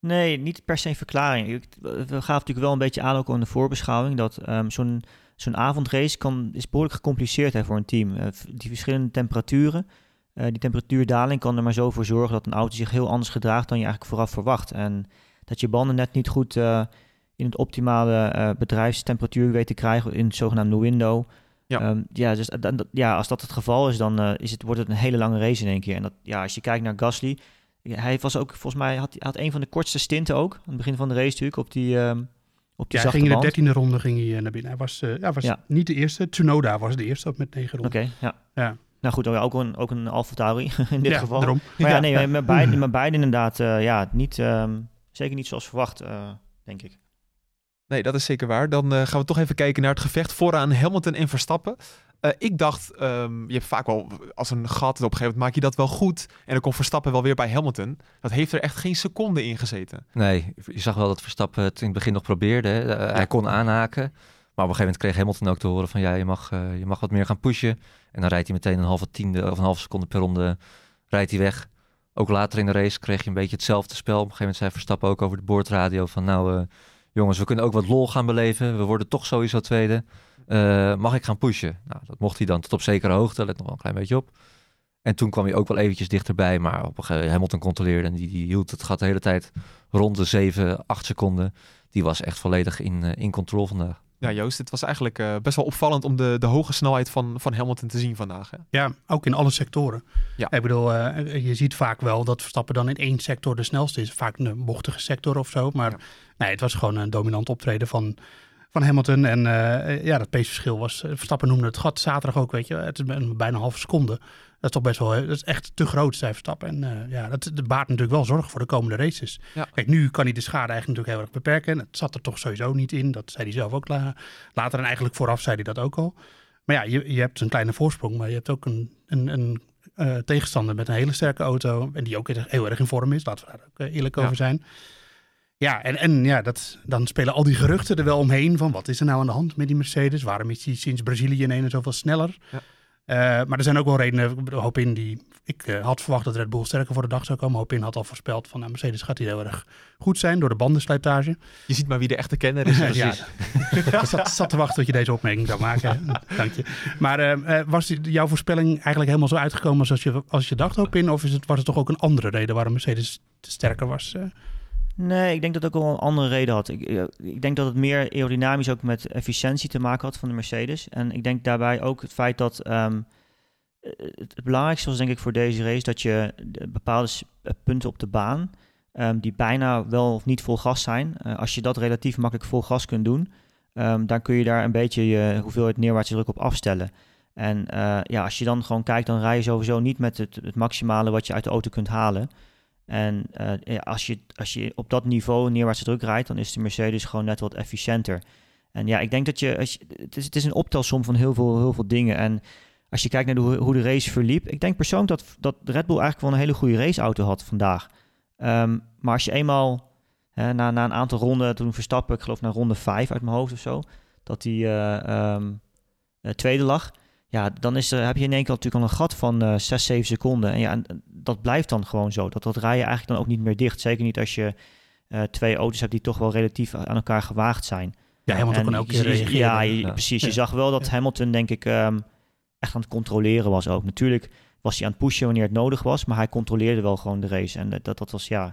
Nee, niet per se een verklaring. Ik- We gaven natuurlijk wel een beetje aan ook aan de voorbeschouwing dat ehm, zo'n zo'n avondrace kan, is behoorlijk gecompliceerd hè, voor een team. Eh, die verschillende temperaturen, eh, die temperatuurdaling kan er maar zo voor zorgen dat een auto zich heel anders gedraagt dan je eigenlijk vooraf verwacht. En dat je banden net niet goed eh, in het optimale bedrijfstemperatuur weet te krijgen in het zogenaamde window. Ja. Ehm, ja, dus dat- ja, als dat het geval is, dan is het, wordt het een hele lange race in één keer. En dat, ja, als je kijkt naar Gasly, hij was ook, volgens mij, had, had een van de kortste stinten ook. Aan het begin van de race natuurlijk, op die, ehm op die Ja, ging in de dertiende ronde ging hij eh, naar binnen. Hij was, eh, ja, was Ja. niet de eerste. Tsunoda was de eerste op met negen Oké, ronden. ja. Ja. Nou goed, ook een, ook een Alfa Tauri (laughs) in dit ja, geval. daarom. Maar ja, Ja. nee, met (clears throat) beide, met beide inderdaad, eh, ja, niet, ehm, zeker niet zoals verwacht, eh, denk ik. Nee, dat is zeker waar. Dan eh, gaan we toch even kijken naar het gevecht vooraan Hamilton en Verstappen. Eh, ik dacht, ehm, je hebt vaak wel, als een gat op een gegeven moment maak je dat wel goed. En dan komt Verstappen wel weer bij Hamilton. Dat heeft er echt geen seconde in gezeten. Nee, je zag wel dat Verstappen het in het begin nog probeerde. Eh, Hij kon aanhaken. Maar op een gegeven moment kreeg Hamilton ook te horen van ja, je mag, eh, je mag wat meer gaan pushen. En dan rijdt hij meteen een halve tiende of een halve seconde per ronde rijdt hij weg. Ook later in de race kreeg je een beetje hetzelfde spel. Op een gegeven moment zei Verstappen ook over de boordradio van nou jongens, we kunnen ook wat lol gaan beleven. We worden toch sowieso tweede. Eh, mag ik gaan pushen? Nou, dat mocht hij dan tot op zekere hoogte. Let nog wel een klein beetje op. En toen kwam hij ook wel eventjes dichterbij. Maar op een gegeven moment Hamilton controleerde. En die, die hield het gat de hele tijd rond de 7, 8 seconden. Die was echt volledig in, eh, in control vandaag. Ja, Joost, het was eigenlijk eh, best wel opvallend om de, de hoge snelheid van, van Hamilton te zien vandaag. Hè? Ja, ook in alle sectoren. Ja. Ik bedoel, eh, je ziet vaak wel dat Verstappen dan in één sector de snelste is. Vaak een bochtige sector of zo. Maar Ja. nee, het was gewoon een dominant optreden van, van Hamilton. En eh, ja, dat paceverschil was... eh, Verstappen noemde het gat zaterdag ook, weet je. Het is bijna een halve seconde. Dat is toch best wel... Dat is echt te groot, zei Verstappen. En eh, ja, dat, dat baart natuurlijk wel zorgen voor de komende races. Ja. Kijk, nu kan hij de schade eigenlijk natuurlijk heel erg beperken. Het zat er toch sowieso niet in. Dat zei hij zelf ook la- later. En eigenlijk vooraf zei hij dat ook al. Maar ja, je, je hebt een kleine voorsprong, maar je hebt ook een, een, een eh, tegenstander met een hele sterke auto. En die ook heel erg in vorm is. Laten we daar ook eh, eerlijk Ja. over zijn. Ja, en, en ja, dat, dan spelen al die geruchten er wel omheen van wat is er nou aan de hand met die Mercedes? Waarom is die sinds Brazilië ineens zoveel sneller? Ja. Eh, maar er zijn ook wel redenen. Ik bedoel, Hoop in die. Ik eh, had verwacht dat Red Bull sterker voor de dag zou komen. Hoop in had al voorspeld van nou, Mercedes gaat hier heel erg goed zijn door de bandenslijtage. Je ziet maar wie de echte kenner is. (laughs) ja, (laughs) ik zat, zat te wachten tot je deze opmerking zou maken. (laughs) Dank je. Maar eh, was die- jouw voorspelling eigenlijk helemaal zo uitgekomen zoals je, als je dacht, Hoop in? Of is het, was het toch ook een andere reden waarom Mercedes sterker was? Nee, ik denk dat het ook wel een andere reden had. Ik, eh, ik denk dat het meer aerodynamisch ook met efficiëntie te maken had van de Mercedes. En ik denk daarbij ook het feit dat ehm, eh, het, het belangrijkste was denk ik voor deze race dat je de bepaalde eh, punten op de baan, ehm, die bijna wel of niet vol gas zijn, als je dat relatief makkelijk vol gas kunt doen, ehm, dan kun je daar een beetje je hoeveelheid neerwaartse druk op afstellen. En ja, als je dan gewoon kijkt, dan rij je sowieso niet met het, het maximale wat je uit de auto kunt halen. En eh, als, je, als je op dat niveau neerwaartse druk rijdt, dan is de Mercedes gewoon net wat efficiënter. En ja, ik denk dat je, als het, is, een optelsom van heel veel, heel veel dingen. En als je kijkt naar hoe de race verliep, ik denk persoonlijk dat, dat Red Bull eigenlijk wel een hele goede raceauto had vandaag. Ehm, maar als je eenmaal hè, na, na een aantal ronden, toen Verstappen, ik geloof naar ronde 5 uit mijn hoofd of zo, dat hij eh, ehm, eh, tweede lag. Ja, dan is er, heb je in één keer natuurlijk al een gat van eh 6, 7 seconden. En ja, en dat blijft dan gewoon zo. Dat, dat rij je eigenlijk dan ook niet meer dicht. Zeker niet als je eh, twee auto's hebt die toch wel relatief aan elkaar gewaagd zijn. Ja, Hamilton En je- je- reageren. Ja, je- Ja. precies. Je Ja. zag wel dat Hamilton, denk ik, ehm, echt aan het controleren was ook. Natuurlijk was hij aan het pushen wanneer het nodig was, maar hij controleerde wel gewoon de race. En dat, dat, was, ja,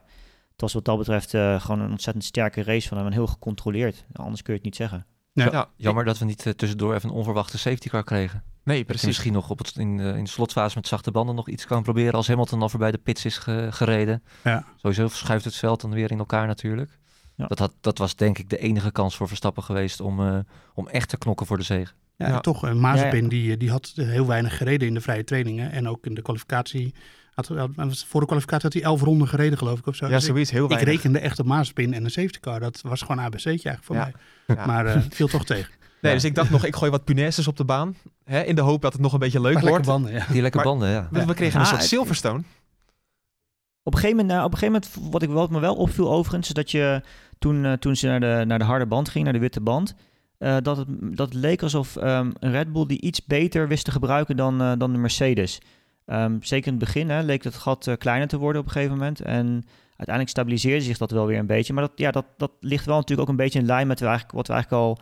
het was wat dat betreft eh, gewoon een ontzettend sterke race van hem en heel gecontroleerd. Anders kun je het niet zeggen. Ja. Ja, Jammer dat we niet eh, tussendoor even een onverwachte safety car kregen. Nee, precies. misschien nog op het, in, de, in de slotfase met zachte banden nog iets kan proberen als Hamilton al voorbij de pits is ge- gereden. Ja. Sowieso verschuift het veld dan weer in elkaar natuurlijk. Ja. Dat, had, dat was denk ik de enige kans voor Verstappen geweest om, eh, om echt te knokken voor de zege. Ja, Ja. toch. eh, Mazepin Ja, ja. Die, die had heel weinig gereden in de vrije trainingen. En ook in de kwalificatie Had, voor de kwalificatie had hij elf ronden gereden, geloof ik. Of zo. Ja, Dus ik- zoiets. Heel ik, weinig. rekende echt op Mazepin en een safety car. Dat was gewoon ABC'tje eigenlijk voor Ja. mij. Ja. Maar eh, het viel toch tegen. Nee, dus ik dacht nog, ik gooi wat punaises op de baan. Hè, in de hoop dat het nog een beetje leuk Maar wordt. lekker banden, ja. Die lekke Maar- banden, ja. We, we kregen een soort Silverstone. Op een gegeven moment, nou, op een gegeven moment wat, ik, wat me wel opviel overigens, is dat je toen, eh, toen ze naar de, naar de harde band ging, naar de witte band, eh, dat, het, dat het leek alsof ehm, een Red Bull die iets beter wist te gebruiken dan, eh, dan de Mercedes. Ehm, zeker in het begin hè, leek het gat eh, kleiner te worden op een gegeven moment. En uiteindelijk stabiliseerde zich dat wel weer een beetje. Maar dat, ja, dat, dat ligt wel natuurlijk ook een beetje in lijn met we eigenlijk, wat we eigenlijk al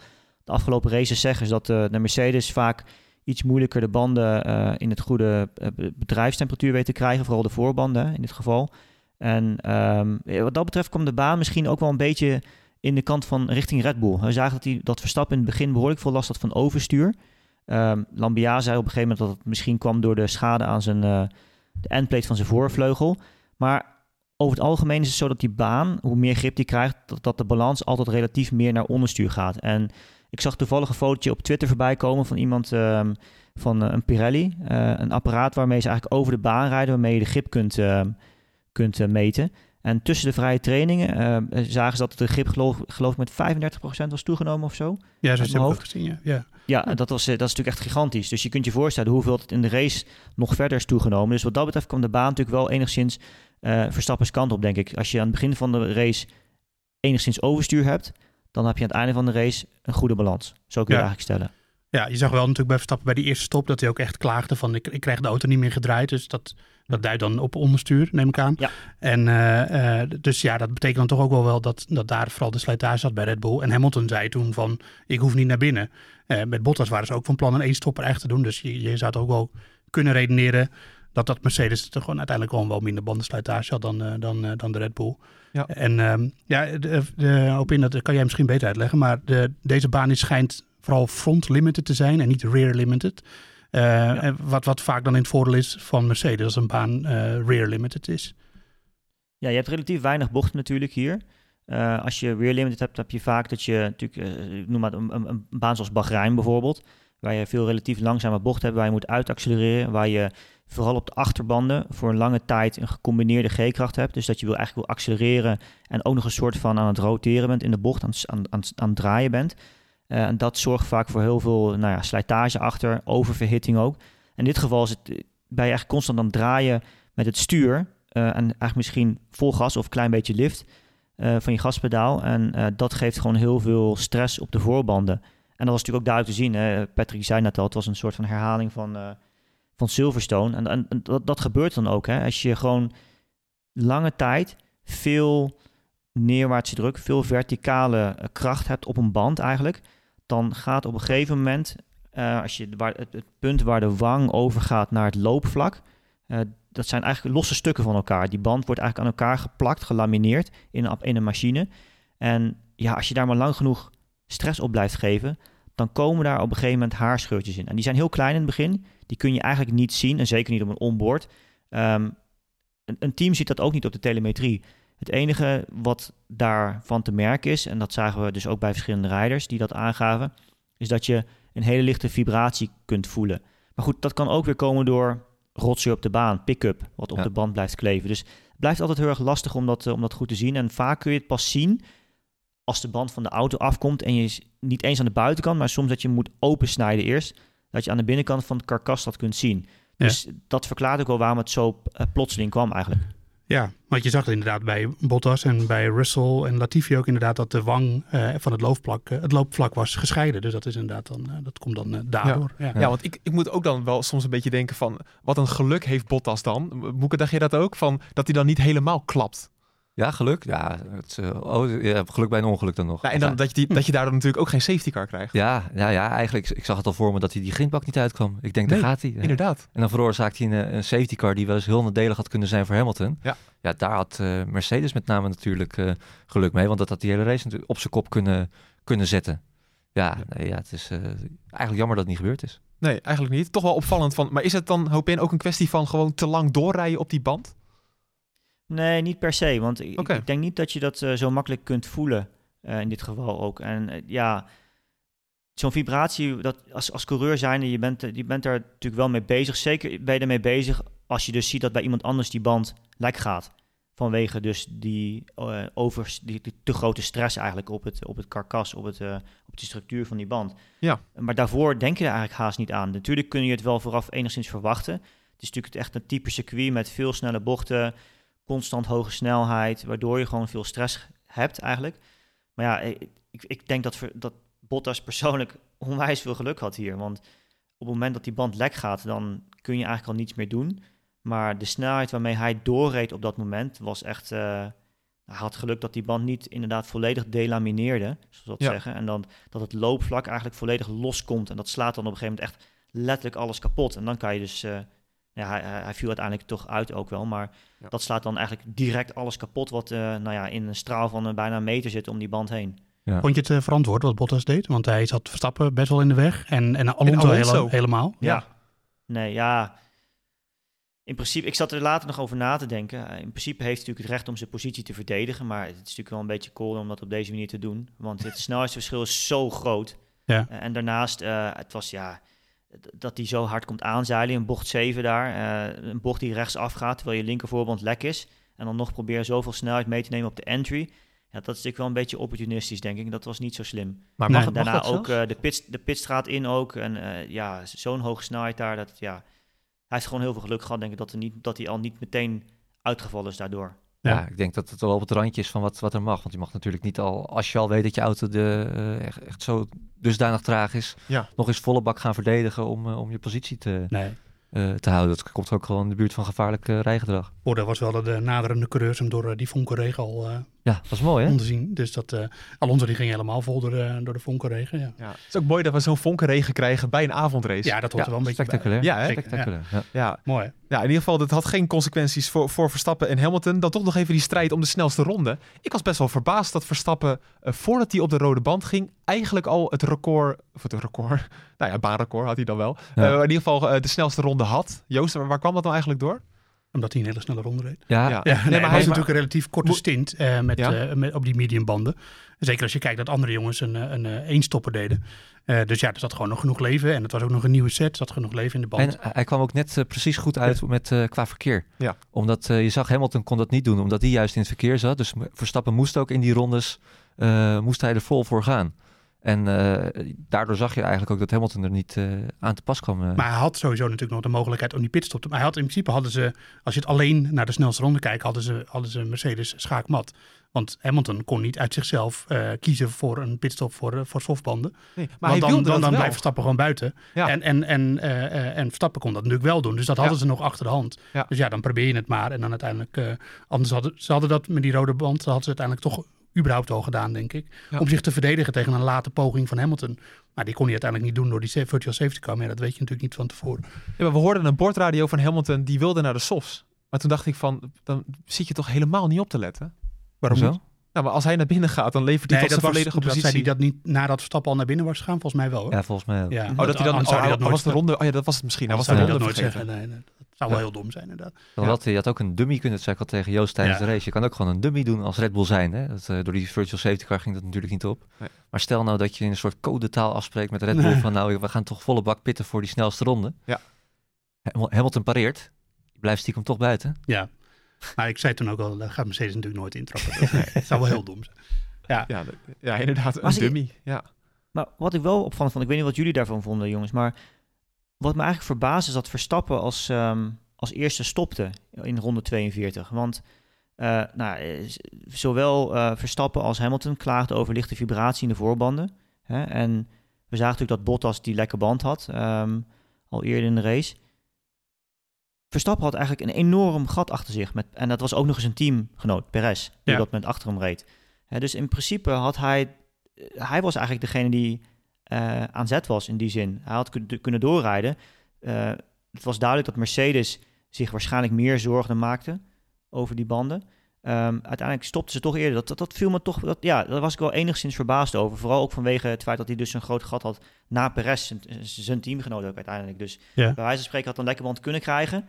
afgelopen races zeggen. Is dat eh, de Mercedes vaak iets moeilijker de banden eh, in het goede eh, be- bedrijfstemperatuur weet te krijgen. Vooral de voorbanden in dit geval. En ehm, wat dat betreft kwam de baan misschien ook wel een beetje in de kant van richting Red Bull. We zagen dat, hij, dat Verstappen in het begin behoorlijk veel last had van overstuur. Ehm Lambia zei op een gegeven moment dat het misschien kwam door de schade aan zijn, de endplate van zijn voorvleugel. Maar over het algemeen is het zo dat die baan, hoe meer grip die krijgt, dat, dat de balans altijd relatief meer naar onderstuur gaat. En ik zag toevallig een fotootje op Twitter voorbij komen van iemand ehm, van eh, een Pirelli. eh, een apparaat waarmee ze eigenlijk over de baan rijden, waarmee je de grip kunt, ehm, kunt eh, meten. En tussen de vrije trainingen zagen ze dat de grip geloof, geloof ik met 35% was toegenomen of zo. Ja, zo heb ik ook gezien, ja. ja. Ja, en dat, was, dat is natuurlijk echt gigantisch. Dus je kunt je voorstellen hoeveel het in de race nog verder is toegenomen. Dus wat dat betreft kwam de baan natuurlijk wel enigszins eh Verstappens kant op, denk ik. Als je aan het begin van de race enigszins overstuur hebt, dan heb je aan het einde van de race een goede balans. Zo kun je Ja. het eigenlijk stellen. Ja, je zag wel natuurlijk bij Verstappen bij die eerste stop dat hij ook echt klaagde van ik, ik krijg de auto niet meer gedraaid. Dus dat, dat duidt dan op onderstuur, neem ik aan. Ja. En eh, eh, dus ja, dat betekent dan toch ook wel, wel dat, dat daar vooral de slijtage zat bij Red Bull. En Hamilton zei toen van ik hoef niet naar binnen. Eh, met Bottas waren ze ook van plan een één stopper echt te doen. Dus je, je zou het ook wel kunnen redeneren dat dat Mercedes toch gewoon uiteindelijk gewoon wel minder bandenslijtage had dan, eh, dan, eh, dan de Red Bull. Ja. En ehm, ja, de, de, op in dat kan jij misschien beter uitleggen. Maar de, deze baan is, schijnt vooral front limited te zijn en niet rear limited. Eh, en wat, wat vaak dan in het voordeel is van Mercedes als een baan eh, rear limited is. Ja, je hebt relatief weinig bochten natuurlijk hier. Eh, als je rear limited hebt, heb je vaak dat je natuurlijk, eh, ik noem maar een, een, een baan zoals Bahrein bijvoorbeeld, waar je veel relatief langzame bochten hebt, waar je moet uitaccelereren, waar je vooral op de achterbanden voor een lange tijd een gecombineerde G-kracht hebt. Dus dat je wil eigenlijk wil accelereren en ook nog een soort van aan het roteren bent in de bocht, aan, aan, aan, aan het draaien bent. Eh, en dat zorgt vaak voor heel veel nou ja, slijtage achter, oververhitting ook. In dit geval is het, ben je eigenlijk constant aan het draaien met het stuur. eh, en eigenlijk misschien vol gas of een klein beetje lift eh, van je gaspedaal. En eh, dat geeft gewoon heel veel stress op de voorbanden. En dat was natuurlijk ook duidelijk te zien. Hè? Patrick zei net al, het was een soort van herhaling van, eh, van Silverstone. En, dat, dat gebeurt dan ook. Hè? Als je gewoon lange tijd veel neerwaartse druk, veel verticale eh, kracht hebt op een band eigenlijk, dan gaat op een gegeven moment, eh, als je, waar, het, het punt waar de wang overgaat naar het loopvlak, eh, dat zijn eigenlijk losse stukken van elkaar. Die band wordt eigenlijk aan elkaar geplakt, gelamineerd in een, in een machine. En ja, als je daar maar lang genoeg stress op blijft geven, dan komen daar op een gegeven moment haarscheurtjes in. En die zijn heel klein in het begin. Die kun je eigenlijk niet zien, en zeker niet op een onboard. Ehm, een, een team ziet dat ook niet op de telemetrie. Het enige wat daarvan te merken is, en dat zagen we dus ook bij verschillende rijders die dat aangaven, is dat je een hele lichte vibratie kunt voelen. Maar goed, dat kan ook weer komen door rotzooi op de baan, pick-up, wat op Ja. de band blijft kleven. Dus het blijft altijd heel erg lastig om dat, eh, om dat goed te zien. En vaak kun je het pas zien als de band van de auto afkomt en je is niet eens aan de buitenkant, maar soms dat je moet opensnijden eerst, dat je aan de binnenkant van het karkas dat kunt zien. Ja. Dus dat verklaart ook wel waarom het zo eh, plotseling kwam eigenlijk. Ja, want je zag het inderdaad bij Bottas en bij Russell en Latifi ook inderdaad dat de wang eh, van het loopvlak, eh, het loopvlak was gescheiden. Dus dat is inderdaad dan, dat komt dan eh, daardoor. Ja. Ja, want ik, ik moet ook dan wel soms een beetje denken van... wat een geluk heeft Bottas dan? Moeke, dacht je dat ook? Van, dat hij dan niet helemaal klapt. Ja, geluk. Ja, het, eh, oh, ja, geluk bij een ongeluk dan nog. Ja, en dan, dat, je die, dat je daardoor natuurlijk ook geen safety car krijgt. Ja, ja, ja, eigenlijk, ik zag het al voor me dat hij die grindbak niet uitkwam. Ik denk, daar gaat hij. Inderdaad. En dan veroorzaakt hij een, eh, een safety car die wel eens heel nadelig had kunnen zijn voor Hamilton. Ja. ja daar had eh, Mercedes met name natuurlijk geluk mee, want dat had die hele race natuurlijk op zijn kop kunnen, kunnen zetten. Ja, Nee, ja, het is eigenlijk jammer dat het niet gebeurd is. Nee, eigenlijk niet. Toch wel opvallend van... Maar is het dan, hoop in, ook een kwestie van gewoon te lang doorrijden op die band? Nee, niet per se. Want ik, ik denk niet dat je dat eh, zo makkelijk kunt voelen. eh, in dit geval ook. En eh, ja, zo'n vibratie, dat als, als coureur zijnde, je bent, je bent daar natuurlijk wel mee bezig. Zeker ben je ermee bezig als je dus ziet dat bij iemand anders die band lek gaat, vanwege dus die, over, die, die te grote stress eigenlijk op het, op het karkas, op, het, op de structuur van die band. Ja. Maar daarvoor denk je er eigenlijk haast niet aan. Natuurlijk kun je het wel vooraf enigszins verwachten. Het is natuurlijk echt een type circuit met veel snelle bochten, constant hoge snelheid, waardoor je gewoon veel stress hebt eigenlijk. Maar ja, ik, ik- denk dat, dat Bottas persoonlijk (laughs) onwijs veel geluk had hier. Want op het moment dat die band lek gaat, dan kun je eigenlijk al niets meer doen. Maar de snelheid waarmee hij doorreed op dat moment was echt... eh, hij had geluk dat die band niet inderdaad volledig delamineerde, zoals dat Ja. zeggen. En dan dat het loopvlak eigenlijk volledig loskomt. En dat slaat dan op een gegeven moment echt letterlijk alles kapot. En dan kan je dus... eh, ja, hij, hij viel uiteindelijk toch uit ook wel, maar Ja. dat slaat dan eigenlijk direct alles kapot wat eh, nou ja, in een straal van eh, bijna een meter zit om die band heen. Vond je het eh, verantwoord wat Bottas deed? Want hij zat Verstappen best wel in de weg. En, en Alonso, Alonso. hele- helemaal. Ja. Nee, ja. In principe, ik zat er later nog over na te denken. In principe heeft hij natuurlijk het recht om zijn positie te verdedigen. Maar het is natuurlijk wel een beetje cool om dat op deze manier te doen. Want het snelheidsverschil is zo groot. Ja. En daarnaast, eh, het was ja, dat hij zo hard komt aanzeilen in bocht 7 daar. eh, een bocht die rechts afgaat terwijl je linkervoorband lek is. En dan nog proberen zoveel snelheid mee te nemen op de entry. Ja, dat is natuurlijk wel een beetje opportunistisch, denk ik. Dat was niet zo slim. Maar mag, daarna ook eh, de, pit, de pitstraat in ook. En eh, ja, zo'n hoge snelheid daar. Dat, ja, hij heeft gewoon heel veel geluk gehad, denk ik, dat, er niet, dat hij al niet meteen uitgevallen is daardoor. Ja. Ja. ik denk dat het wel op het randje is van wat, wat er mag. Want je mag natuurlijk niet al, als je al weet dat je auto de, eh, echt, echt zo dusdanig traag is, Ja. nog eens volle bak gaan verdedigen om, eh, om je positie te, Nee. eh, te houden. Dat komt ook gewoon in de buurt van gevaarlijk rijgedrag. Voordeel was wel dat de naderende coureurs hem door die eh Ja, dat is mooi hè? konden zien. Dus dat eh, Alonso die ging helemaal vol door, de- door de vonkenregen. Ja, Ja. Het is ook mooi dat we zo'n vonkenregen krijgen bij een avondrace. ja dat hoort er wel een beetje bij. Ja, hè? Spectaculair. Ja. ja. Mooi. hè? Ja, in ieder geval, dat had geen consequenties voor, voor Verstappen en Hamilton. Dan toch nog even die strijd om de snelste ronde. Ik was best wel verbaasd dat Verstappen, eh, voordat hij op de rode band ging, eigenlijk al het record, of het record, (laughs) nou ja, baanrecord had hij dan wel. Ja. Eh, in ieder geval eh, de snelste ronde had. Joost, waar, waar kwam dat nou eigenlijk door? Omdat hij een hele snelle ronde reed. Ja, Ja. Ja, nee, maar maar hij- is natuurlijk een relatief korte stint eh, met, Ja. eh, met, op die mediumbanden. Zeker als je kijkt dat andere jongens een, eh, een, een eenstopper deden. Eh, dus ja, er zat gewoon nog genoeg leven. En het was ook nog een nieuwe set. Er zat genoeg leven in de band. En hij kwam ook net precies goed uit met, eh, qua verkeer. Ja. Omdat eh, je zag, Hamilton kon dat niet doen, omdat hij juist in het verkeer zat. Dus Verstappen moest ook in die rondes, eh, moest hij er vol voor gaan. En eh, daardoor zag je eigenlijk ook dat Hamilton er niet eh, aan te pas kwam. eh. Maar hij had sowieso natuurlijk nog de mogelijkheid om die pitstop te Maar hij had in principe hadden ze, als je het alleen naar de snelste ronde kijkt, hadden ze, hadden ze Mercedes schaakmat. Want Hamilton kon niet uit zichzelf eh, kiezen voor een pitstop voor, voor softbanden. Nee, maar Want hij dan, wilde dan, dat dan blijft Verstappen gewoon buiten. Ja. En, en, en, eh, eh, en Verstappen kon dat natuurlijk wel doen. Dus dat hadden Ja. ze nog achter de hand. Ja. Dus ja, dan probeer je het maar. En dan uiteindelijk, eh, anders hadden ze hadden dat met die rode band, hadden ze uiteindelijk toch überhaupt al gedaan, denk ik. Ja. Om zich te verdedigen tegen een late poging van Hamilton. Maar die kon hij uiteindelijk niet doen door die virtual safety car. Maar ja, dat weet je natuurlijk niet van tevoren. Ja, maar we hoorden een bordradio van Hamilton, die wilde naar de softs. Maar toen dacht ik van, dan zit je toch helemaal niet op te letten? Waarom niet? Nou, maar als hij naar binnen gaat, dan levert hij Nee, tot dat zijn was, volledige dat zei positie. hij dat niet nadat Verstappen al naar binnen was gegaan, volgens mij wel. Hoor. Ja, volgens mij. Ja, Oh, dat hij dan, oh, dat nooit was de ronde, oh ja, dat was het misschien. Hij was de ronde dat nooit zeggen. Nee, nee, dat zou wel Ja. heel dom zijn inderdaad. Dan had hij had ook een dummy kunnen zeggen tegen Joost tijdens Ja. de race. Je kan ook gewoon een dummy doen als Red Bull zijn. Hè? Dat, eh, door die virtual safety car ging dat natuurlijk niet op. Nee. Maar stel nou dat je in een soort codetaal afspreekt met Red Bull Nee. (laughs) van nou, we gaan toch volle bak pitten voor die snelste ronde. Ja. Ham- Hamilton pareert. Je blijft stiekem toch buiten. Ja. Maar ik zei toen ook al, daar gaat Mercedes natuurlijk nooit intrappen. (laughs) Dat zou wel heel dom zijn. Ja, Ja, de- ja, inderdaad, een dummy. Ja. Maar wat ik wel opvallend vond, ik weet niet wat jullie daarvan vonden, jongens, maar wat me eigenlijk verbaasde is dat Verstappen als, ehm, als eerste stopte in ronde 42. Want eh, nou, eh, zowel eh, Verstappen als Hamilton klaagden over lichte vibratie in de voorbanden. Hè? En we zagen natuurlijk dat Bottas die lekke band had, ehm, al eerder in de race. Verstappen had eigenlijk een enorm gat achter zich. Met, en dat was ook nog eens een teamgenoot, Perez, die Ja. dat met achter hem reed. Hè, dus in principe had hij... Hij was eigenlijk degene die eh, aan zet was in die zin. Hij had kun- kunnen doorrijden. Eh, het was duidelijk dat Mercedes zich waarschijnlijk meer zorgen maakte over die banden. Ehm, uiteindelijk stopten ze toch eerder. Dat, dat, dat viel me toch... Dat, ja, daar was ik wel enigszins verbaasd over. Vooral ook vanwege het feit dat hij dus een groot gat had na Perez, zijn, zijn teamgenoot ook uiteindelijk. Dus Ja. bij wijze van spreken had een lekker band kunnen krijgen.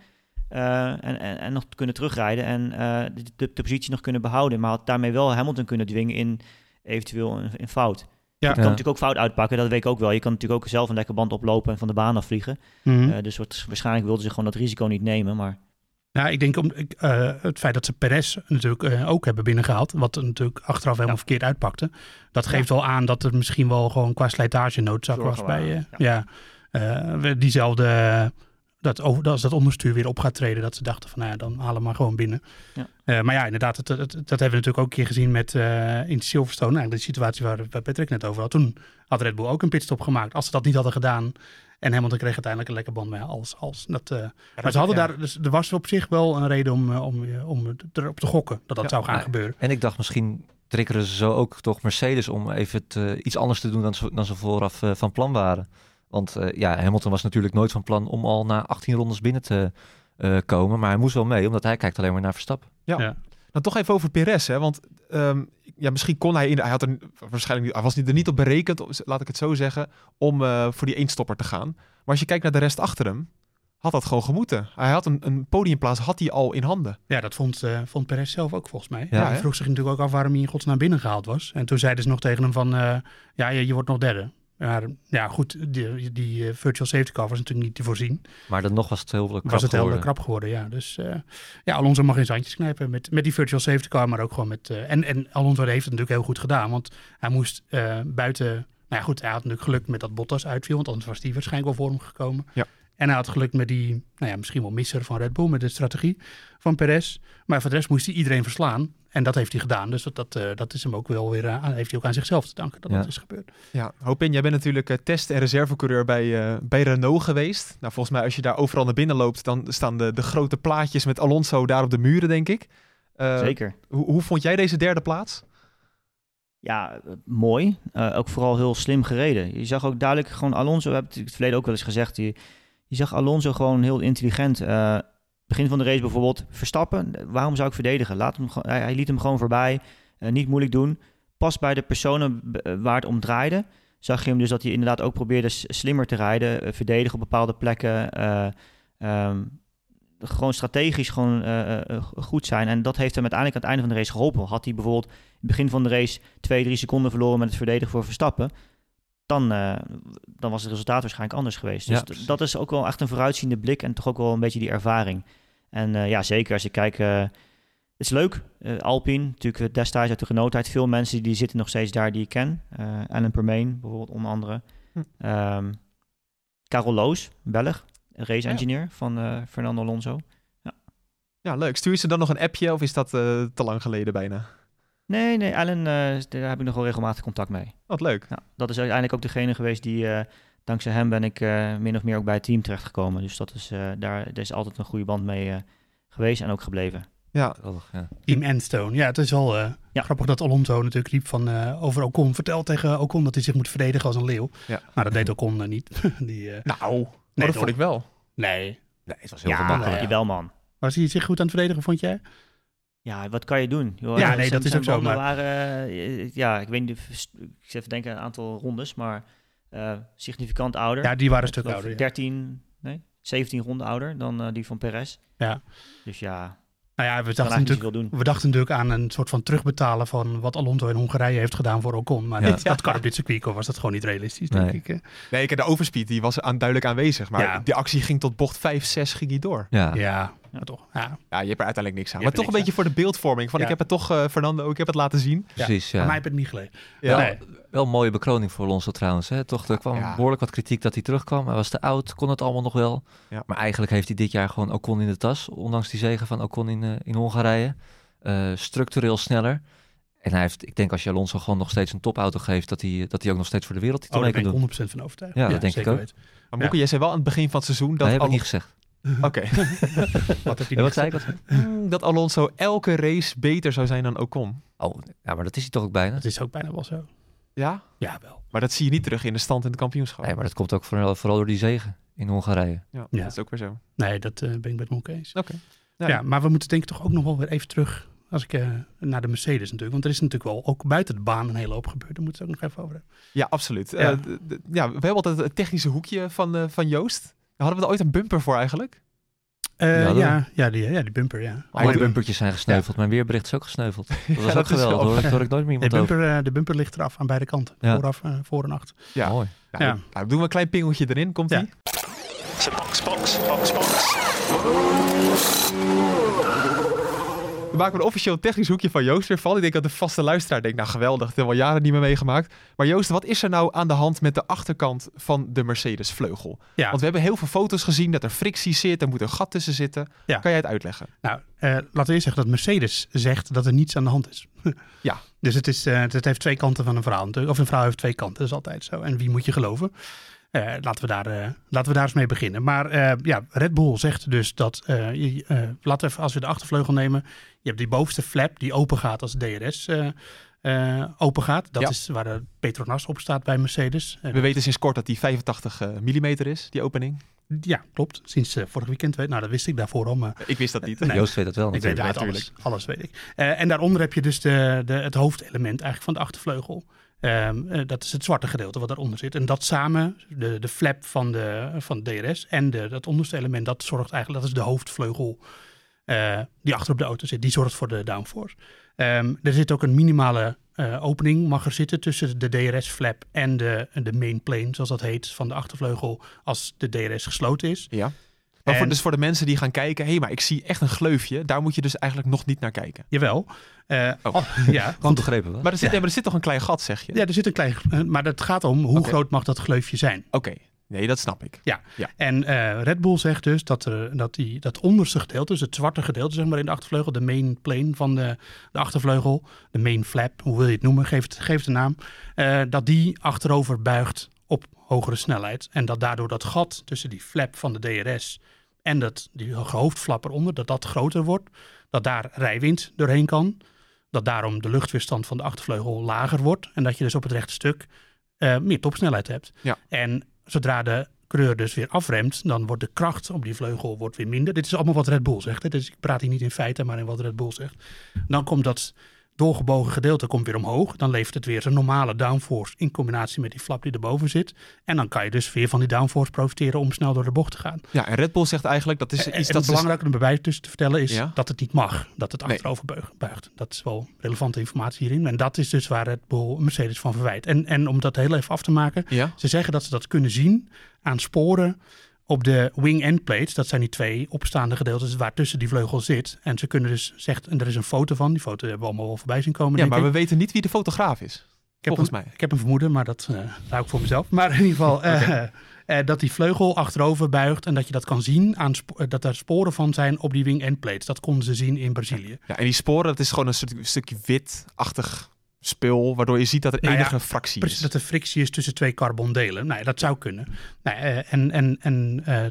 eh, en, en, en nog kunnen terugrijden en de, de, de positie nog kunnen behouden. Maar had daarmee wel Hamilton kunnen dwingen in eventueel een fout. Ja. Je kan Ja. natuurlijk ook fout uitpakken, dat weet ik ook wel. Je kan natuurlijk ook zelf een lekker band oplopen en van de baan afvliegen. Mhm. Eh, dus wat, waarschijnlijk wilden ze gewoon dat risico niet nemen. Maar Nou, ik denk om, ik, eh, het feit dat ze Perez natuurlijk eh, ook hebben binnengehaald, wat natuurlijk achteraf helemaal verkeerd uitpakte, dat geeft wel aan dat er misschien wel gewoon qua slijtage noodzaak was bij, eh, ja. Eh, we- diezelfde, dat, over, als dat onderstuur weer op gaat treden, dat ze dachten van, nou ja, dan halen we maar gewoon binnen. Ja. Eh, maar ja, inderdaad, het, het- dat hebben we natuurlijk ook een keer gezien met eh, in Silverstone, eigenlijk de situatie waar, waar Patrick net over had. Toen had Red Bull ook een pitstop gemaakt. Als ze dat niet hadden gedaan en Hamilton kreeg uiteindelijk een lekker band mee als, als dat... eh, maar ze hadden ja. daar, dus er was op zich wel een reden om, om, om erop te gokken dat dat Ja, zou gaan maar- gebeuren. En ik dacht misschien triggeren ze zo ook toch Mercedes om even iets anders te doen dan ze, dan ze vooraf van plan waren. Want eh, ja, Hamilton was natuurlijk nooit van plan om al na 18 rondes binnen te eh, komen. Maar hij moest wel mee, omdat hij kijkt alleen maar naar Verstappen. Ja. Ja. Nou, toch even over Perez, hè? Want ehm, ja, misschien kon hij in. Hij had er waarschijnlijk niet, hij was er niet op berekend, laat ik het zo zeggen, om eh, voor die eenstopper te gaan. Maar als je kijkt naar de rest achter hem, had dat gewoon gemoeten. Hij had een, een podiumplaats, had hij al in handen. Ja, dat vond, eh vond Perez zelf ook volgens mij. Ja, Ja, hij vroeg zich natuurlijk ook af waarom hij in godsnaam binnengehaald was. En toen zeiden ze nog tegen hem van, eh, ja, je, je wordt nog derde. Maar ja, goed, die, die eh, virtual safety car was natuurlijk niet te voorzien. Maar dan nog was het heel krap was het heel krap geworden, ja. Dus eh, ja, Alonso mag in zijn handjes knijpen met, met die virtual safety car, maar ook gewoon met... eh, en, en Alonso heeft het natuurlijk heel goed gedaan, want hij moest buiten... Nou ja, goed, hij had natuurlijk geluk met dat Bottas uitviel, want anders was die waarschijnlijk wel voor hem gekomen. Ja. En hij had geluk met die, nou ja, misschien wel misser van Red Bull, met de strategie van Perez. Maar voor de rest moest hij iedereen verslaan. En dat heeft hij gedaan. Dus dat, dat, eh, dat is hem ook wel weer, aan, heeft hij ook aan zichzelf te danken dat Ja. dat is gebeurd. Ja, Hopin, jij bent natuurlijk eh, test- en reservecoureur bij, eh, bij Renault geweest. Nou, volgens mij als je daar overal naar binnen loopt, dan staan de, de grote plaatjes met Alonso daar op de muren, denk ik. Eh, Zeker. Hoe, hoe vond jij deze derde plaats? Ja, mooi. Eh, ook vooral heel slim gereden. Je zag ook duidelijk gewoon Alonso, we hebben het in het verleden ook wel eens gezegd, je, je zag Alonso gewoon heel intelligent. Eh, begin van de race bijvoorbeeld, Verstappen, waarom zou ik verdedigen? Laat hem, hij, hij liet hem gewoon voorbij, eh, niet moeilijk doen. Pas bij de personen eh, waar het om draaide, zag je hem dus dat hij inderdaad ook probeerde slimmer te rijden, verdedigen op bepaalde plekken. eh, ehm, gewoon strategisch gewoon goed zijn. En dat heeft hem uiteindelijk aan het einde van de race geholpen. Had hij bijvoorbeeld in het begin van de race twee, drie seconden verloren met het verdedigen voor Verstappen, dan, eh, dan was het resultaat waarschijnlijk anders geweest. Dus Ja, dat is ook wel echt een vooruitziende blik en toch ook wel een beetje die ervaring. En eh, ja, zeker als je kijkt, eh, het is leuk. Eh, Alpine, natuurlijk destijds uit de genootheid. Veel mensen die zitten nog steeds daar die ik ken. Eh Alan Permain bijvoorbeeld, onder andere. Hm. Ehm, Carol Loos, Belg, race Ja. engineer van eh, Fernando Alonso. Ja, leuk. Stuur je ze dan nog een appje of is dat eh, te lang geleden bijna? Nee, nee, Alan, eh, daar heb ik nog wel regelmatig contact mee. Wat leuk. Ja, dat is uiteindelijk ook degene geweest die, eh, dankzij hem ben ik eh, min of meer ook bij het team terechtgekomen. Dus dat is, eh, daar, daar is altijd een goede band mee eh, geweest en ook gebleven. Ja, Geweldig, ja. Team Enstone. Ja, het is wel eh, Ja. grappig dat Alonso natuurlijk riep van, eh, over Ocon. Vertel tegen Ocon dat hij zich moet verdedigen als een leeuw. Ja. Maar dat deed Ocon eh, niet. (laughs) Die, eh, nou, nee, dat toch? vond ik wel. Nee. Nee, het was heel Ja, gemakkelijk. ja. jawel man. Was hij zich goed aan het verdedigen, vond jij? Ja, wat kan je doen? Joh, Ja, nee, dat is ook zo, maar- Waren, eh, ja, ik weet niet, ik zit even denken aan een aantal rondes, maar eh, significant ouder. Ja, die waren een stuk ouder. ja. 13, nee, 17 ronden ouder dan eh, die van Perez. Ja. Dus ja, Nou ja, we dachten, natuurlijk, we dachten natuurlijk aan een soort van terugbetalen van wat Alonso in Hongarije heeft gedaan voor Ocon. Maar Ja. dat, (laughs) dat kan op dit circuit was dat gewoon niet realistisch, denk Nee. ik. eh. Nee, ik de overspeed die was aan, duidelijk aanwezig. Maar Ja. die actie ging tot bocht 5, 6 ging die door. Ja. Ja, maar toch. Ja. Ja, je hebt er uiteindelijk niks aan. Je Maar toch een beetje voor de beeldvorming. Van Ja. ik heb het toch, eh, Fernando, ik heb het laten zien. Precies, ja. Voor mij heb het niet geleden. Ja. Nee. Wel een mooie bekroning voor Alonso trouwens. Hè? Toch, er kwam Ja. behoorlijk wat kritiek dat hij terugkwam. Hij was te oud, kon het allemaal nog wel. Ja. Maar eigenlijk heeft hij dit jaar gewoon Ocon in de tas. Ondanks die zegen van Ocon in, eh, in Hongarije. Eh, structureel sneller. En hij heeft, ik denk als je Alonso gewoon nog steeds een topauto geeft... dat hij, dat hij ook nog steeds voor de wereldtitel Oh, mee daar kan ben ik doen. 100% van overtuigd. Ja, dat denk ik ook. Maar Moeke, jij zei wel aan het begin van het seizoen dat, Dat heb ik niet gezegd. Oké. (laughs) Wat heb je Ja, wat zei ik? gezegd? Wat? Mm, dat Alonso elke race beter zou zijn dan Ocon. Oh, ja, maar dat is hij toch ook bijna? Dat is ook bijna wel zo. Ja? Ja, wel. Maar dat zie je niet terug in de stand in het kampioenschap. Nee, maar dat komt ook vooral, vooral door die zegen in Hongarije. ja, Ja. dat is ook weer zo. Nee, dat eh, ben ik met eens. Oké. Ja. Ja. maar we moeten denk ik toch ook nog wel weer even terug als ik, eh, naar de Mercedes natuurlijk. Want er is natuurlijk wel ook buiten de baan een hele hoop gebeurd. Daar moeten we het ook nog even over hebben. Ja, absoluut. Ja. Ja, we hebben altijd het technische hoekje van, eh, van Joost. Hadden we er ooit een bumper voor eigenlijk? Eh, Ja, ja, die, ja, die bumper, ja. Alle de- bumpertjes zijn gesneuveld. Mijn weerbericht is ook gesneuveld. (laughs) Dat was Ja, ook dat geweldig. hoor daar hoor ik nooit meer De iemand over. bumper, eh, de bumper ligt eraf aan beide kanten. Ja. Vooraf, eh, voor en achter. Ja. Mooi. Ja. nou, doen we een klein pingeltje erin. Komt ie? Box, box, box, box. We maken een officieel technisch hoekje van Joost weer van. Ik denk dat de vaste luisteraar denkt, nou geweldig, dat hebben al jaren niet meer meegemaakt. Maar Joost, wat is er nou aan de hand met de achterkant van de Mercedes vleugel? Ja. Want we hebben heel veel foto's gezien dat er frictie zit, er moet een gat tussen zitten. Ja. Kan jij het uitleggen? Nou, eh, laten we eerst zeggen dat Mercedes zegt dat er niets aan de hand is. (laughs) Ja. Dus het, is, eh, het heeft twee kanten van een verhaal. natuurlijk. Of een verhaal heeft twee kanten, dat is altijd zo. En wie moet je geloven? Eh, laten, we daar, eh, laten we daar eens mee beginnen. Maar eh, ja, Red Bull zegt dus dat, eh, je, eh, we even, als we de achtervleugel nemen, je hebt die bovenste flap die open gaat als DRS eh, eh, open gaat. Dat Ja. is waar de Petronas op staat bij Mercedes. We weten sinds kort dat die 85 mm is, die opening. ja, klopt. Sinds vorig weekend. weet- Nou, dat wist ik daarvoor al, maar Ik wist dat niet. Nee. Joost weet het wel Ik weet natuurlijk. alles. Alles weet ik. Eh, en daaronder heb je dus de, de, het hoofdelement eigenlijk van de achtervleugel. Ehm, eh, dat is het zwarte gedeelte wat daaronder zit. En dat samen, de, de flap van de, van DRS en de, dat onderste element, dat zorgt eigenlijk, dat is de hoofdvleugel eh, die achter op de auto zit. Die zorgt voor de downforce. Ehm, er zit ook een minimale eh, opening, mag er zitten tussen de DRS-flap en de, de main plane, zoals dat heet, van de achtervleugel als de DRS gesloten is. Ja. Maar voor, En- dus voor de mensen die gaan kijken, hé, hey, maar ik zie echt een gleufje. Daar moet je dus eigenlijk nog niet naar kijken. Jawel. Eh, Oh. oh, ja, want begrepen, wel. Maar er zit, nee, maar er zit toch een klein gat, zeg je? Ja, er zit een klein. eh, Maar het gaat om hoe groot mag dat gleufje zijn. Oké, nee, dat snap ik. En eh, Red Bull zegt dus dat, er, dat die, dat onderste gedeelte, dus het zwarte gedeelte zeg maar in de achtervleugel, de main plane van de, de achtervleugel, de main flap, hoe wil je het noemen, geef het, geef het een naam, eh, dat die achterover buigt op hogere snelheid. En dat daardoor dat gat tussen die flap van de DRS en dat, die hoofdflap eronder, dat dat groter wordt. Dat daar rijwind doorheen kan. Dat daarom de luchtweerstand van de achtervleugel lager wordt. En dat je dus op het rechte stuk eh, meer topsnelheid hebt. Ja. En zodra de coureur dus weer afremt, dan wordt de kracht op die vleugel wordt weer minder. Dit is allemaal wat Red Bull zegt. Hè? Dus ik praat hier niet in feiten, maar in wat Red Bull zegt. Dan komt dat doorgebogen gedeelte komt weer omhoog. Dan levert het weer zijn normale downforce in combinatie met die flap die erboven zit. En dan kan je dus weer van die downforce profiteren om snel door de bocht te gaan. Ja, en Red Bull zegt eigenlijk, dat is En- iets en dat het ze- belangrijke om erbij tussen te vertellen is Ja? dat het niet mag. Dat het achterover buig- buigt. Dat is wel relevante informatie hierin. En dat is dus waar Red Bull Mercedes van verwijt. En, en om dat heel even af te maken. Ja? Ze zeggen dat ze dat kunnen zien aan sporen op de wing end plates. Dat zijn die twee opstaande gedeeltes waar tussen die vleugel zit. En ze kunnen dus, zegt, en er is een foto van. Die foto hebben we allemaal wel voorbij zien komen. Ja, maar ik. we weten niet wie de fotograaf is. Ik heb volgens een, mij. Ik heb een vermoeden, maar dat hou ik voor mezelf. Maar in ieder geval, (laughs) eh, eh, dat die vleugel achterover buigt en dat je dat kan zien aan dat er sporen van zijn op die wing end plates. Dat konden ze zien in Brazilië. Ja, en die sporen, dat is gewoon een stuk, stukje wit-achtig spul, waardoor je ziet dat er Nou ja, enige fractie Precies, is. dat er frictie is tussen twee carbondelen. Nou, ja, dat zou kunnen. Nou, eh, en en, en eh,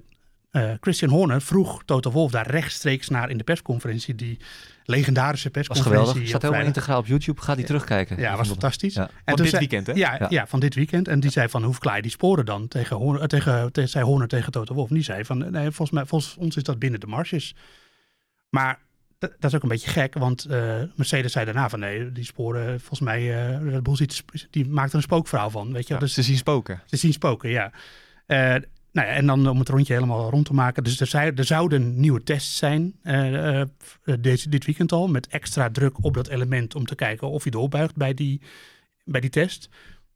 eh, Christian Horner vroeg Toto Wolff daar rechtstreeks naar in de persconferentie. Die legendarische was persconferentie. geweldig. Staat op helemaal integraal op YouTube. Ga die terugkijken. Ja, was fantastisch. Ja. En Van dit zei- weekend, hè? Ja, ja. Ja. van dit weekend. En die zei van, hoe verklaar je die sporen dan? Tegen, Horner, tegen, tegen, zei Horner tegen Toto Wolff. En die zei van, nee, volgens, mij, volgens ons is dat binnen de marges. Maar dat, dat is ook een beetje gek, want eh, Mercedes zei daarna van, nee, die sporen, volgens mij, eh Red Bull ziet, die maakt er een spookverhaal van. Weet je? Ja, dus ze zien spoken. ze zien spoken, ja. Eh, nou ja, en dan om het rondje helemaal rond te maken. Dus er, zei, er zouden nieuwe tests zijn deze, dit weekend al. Met extra druk op dat element om te kijken of hij doorbuigt bij die, bij die test.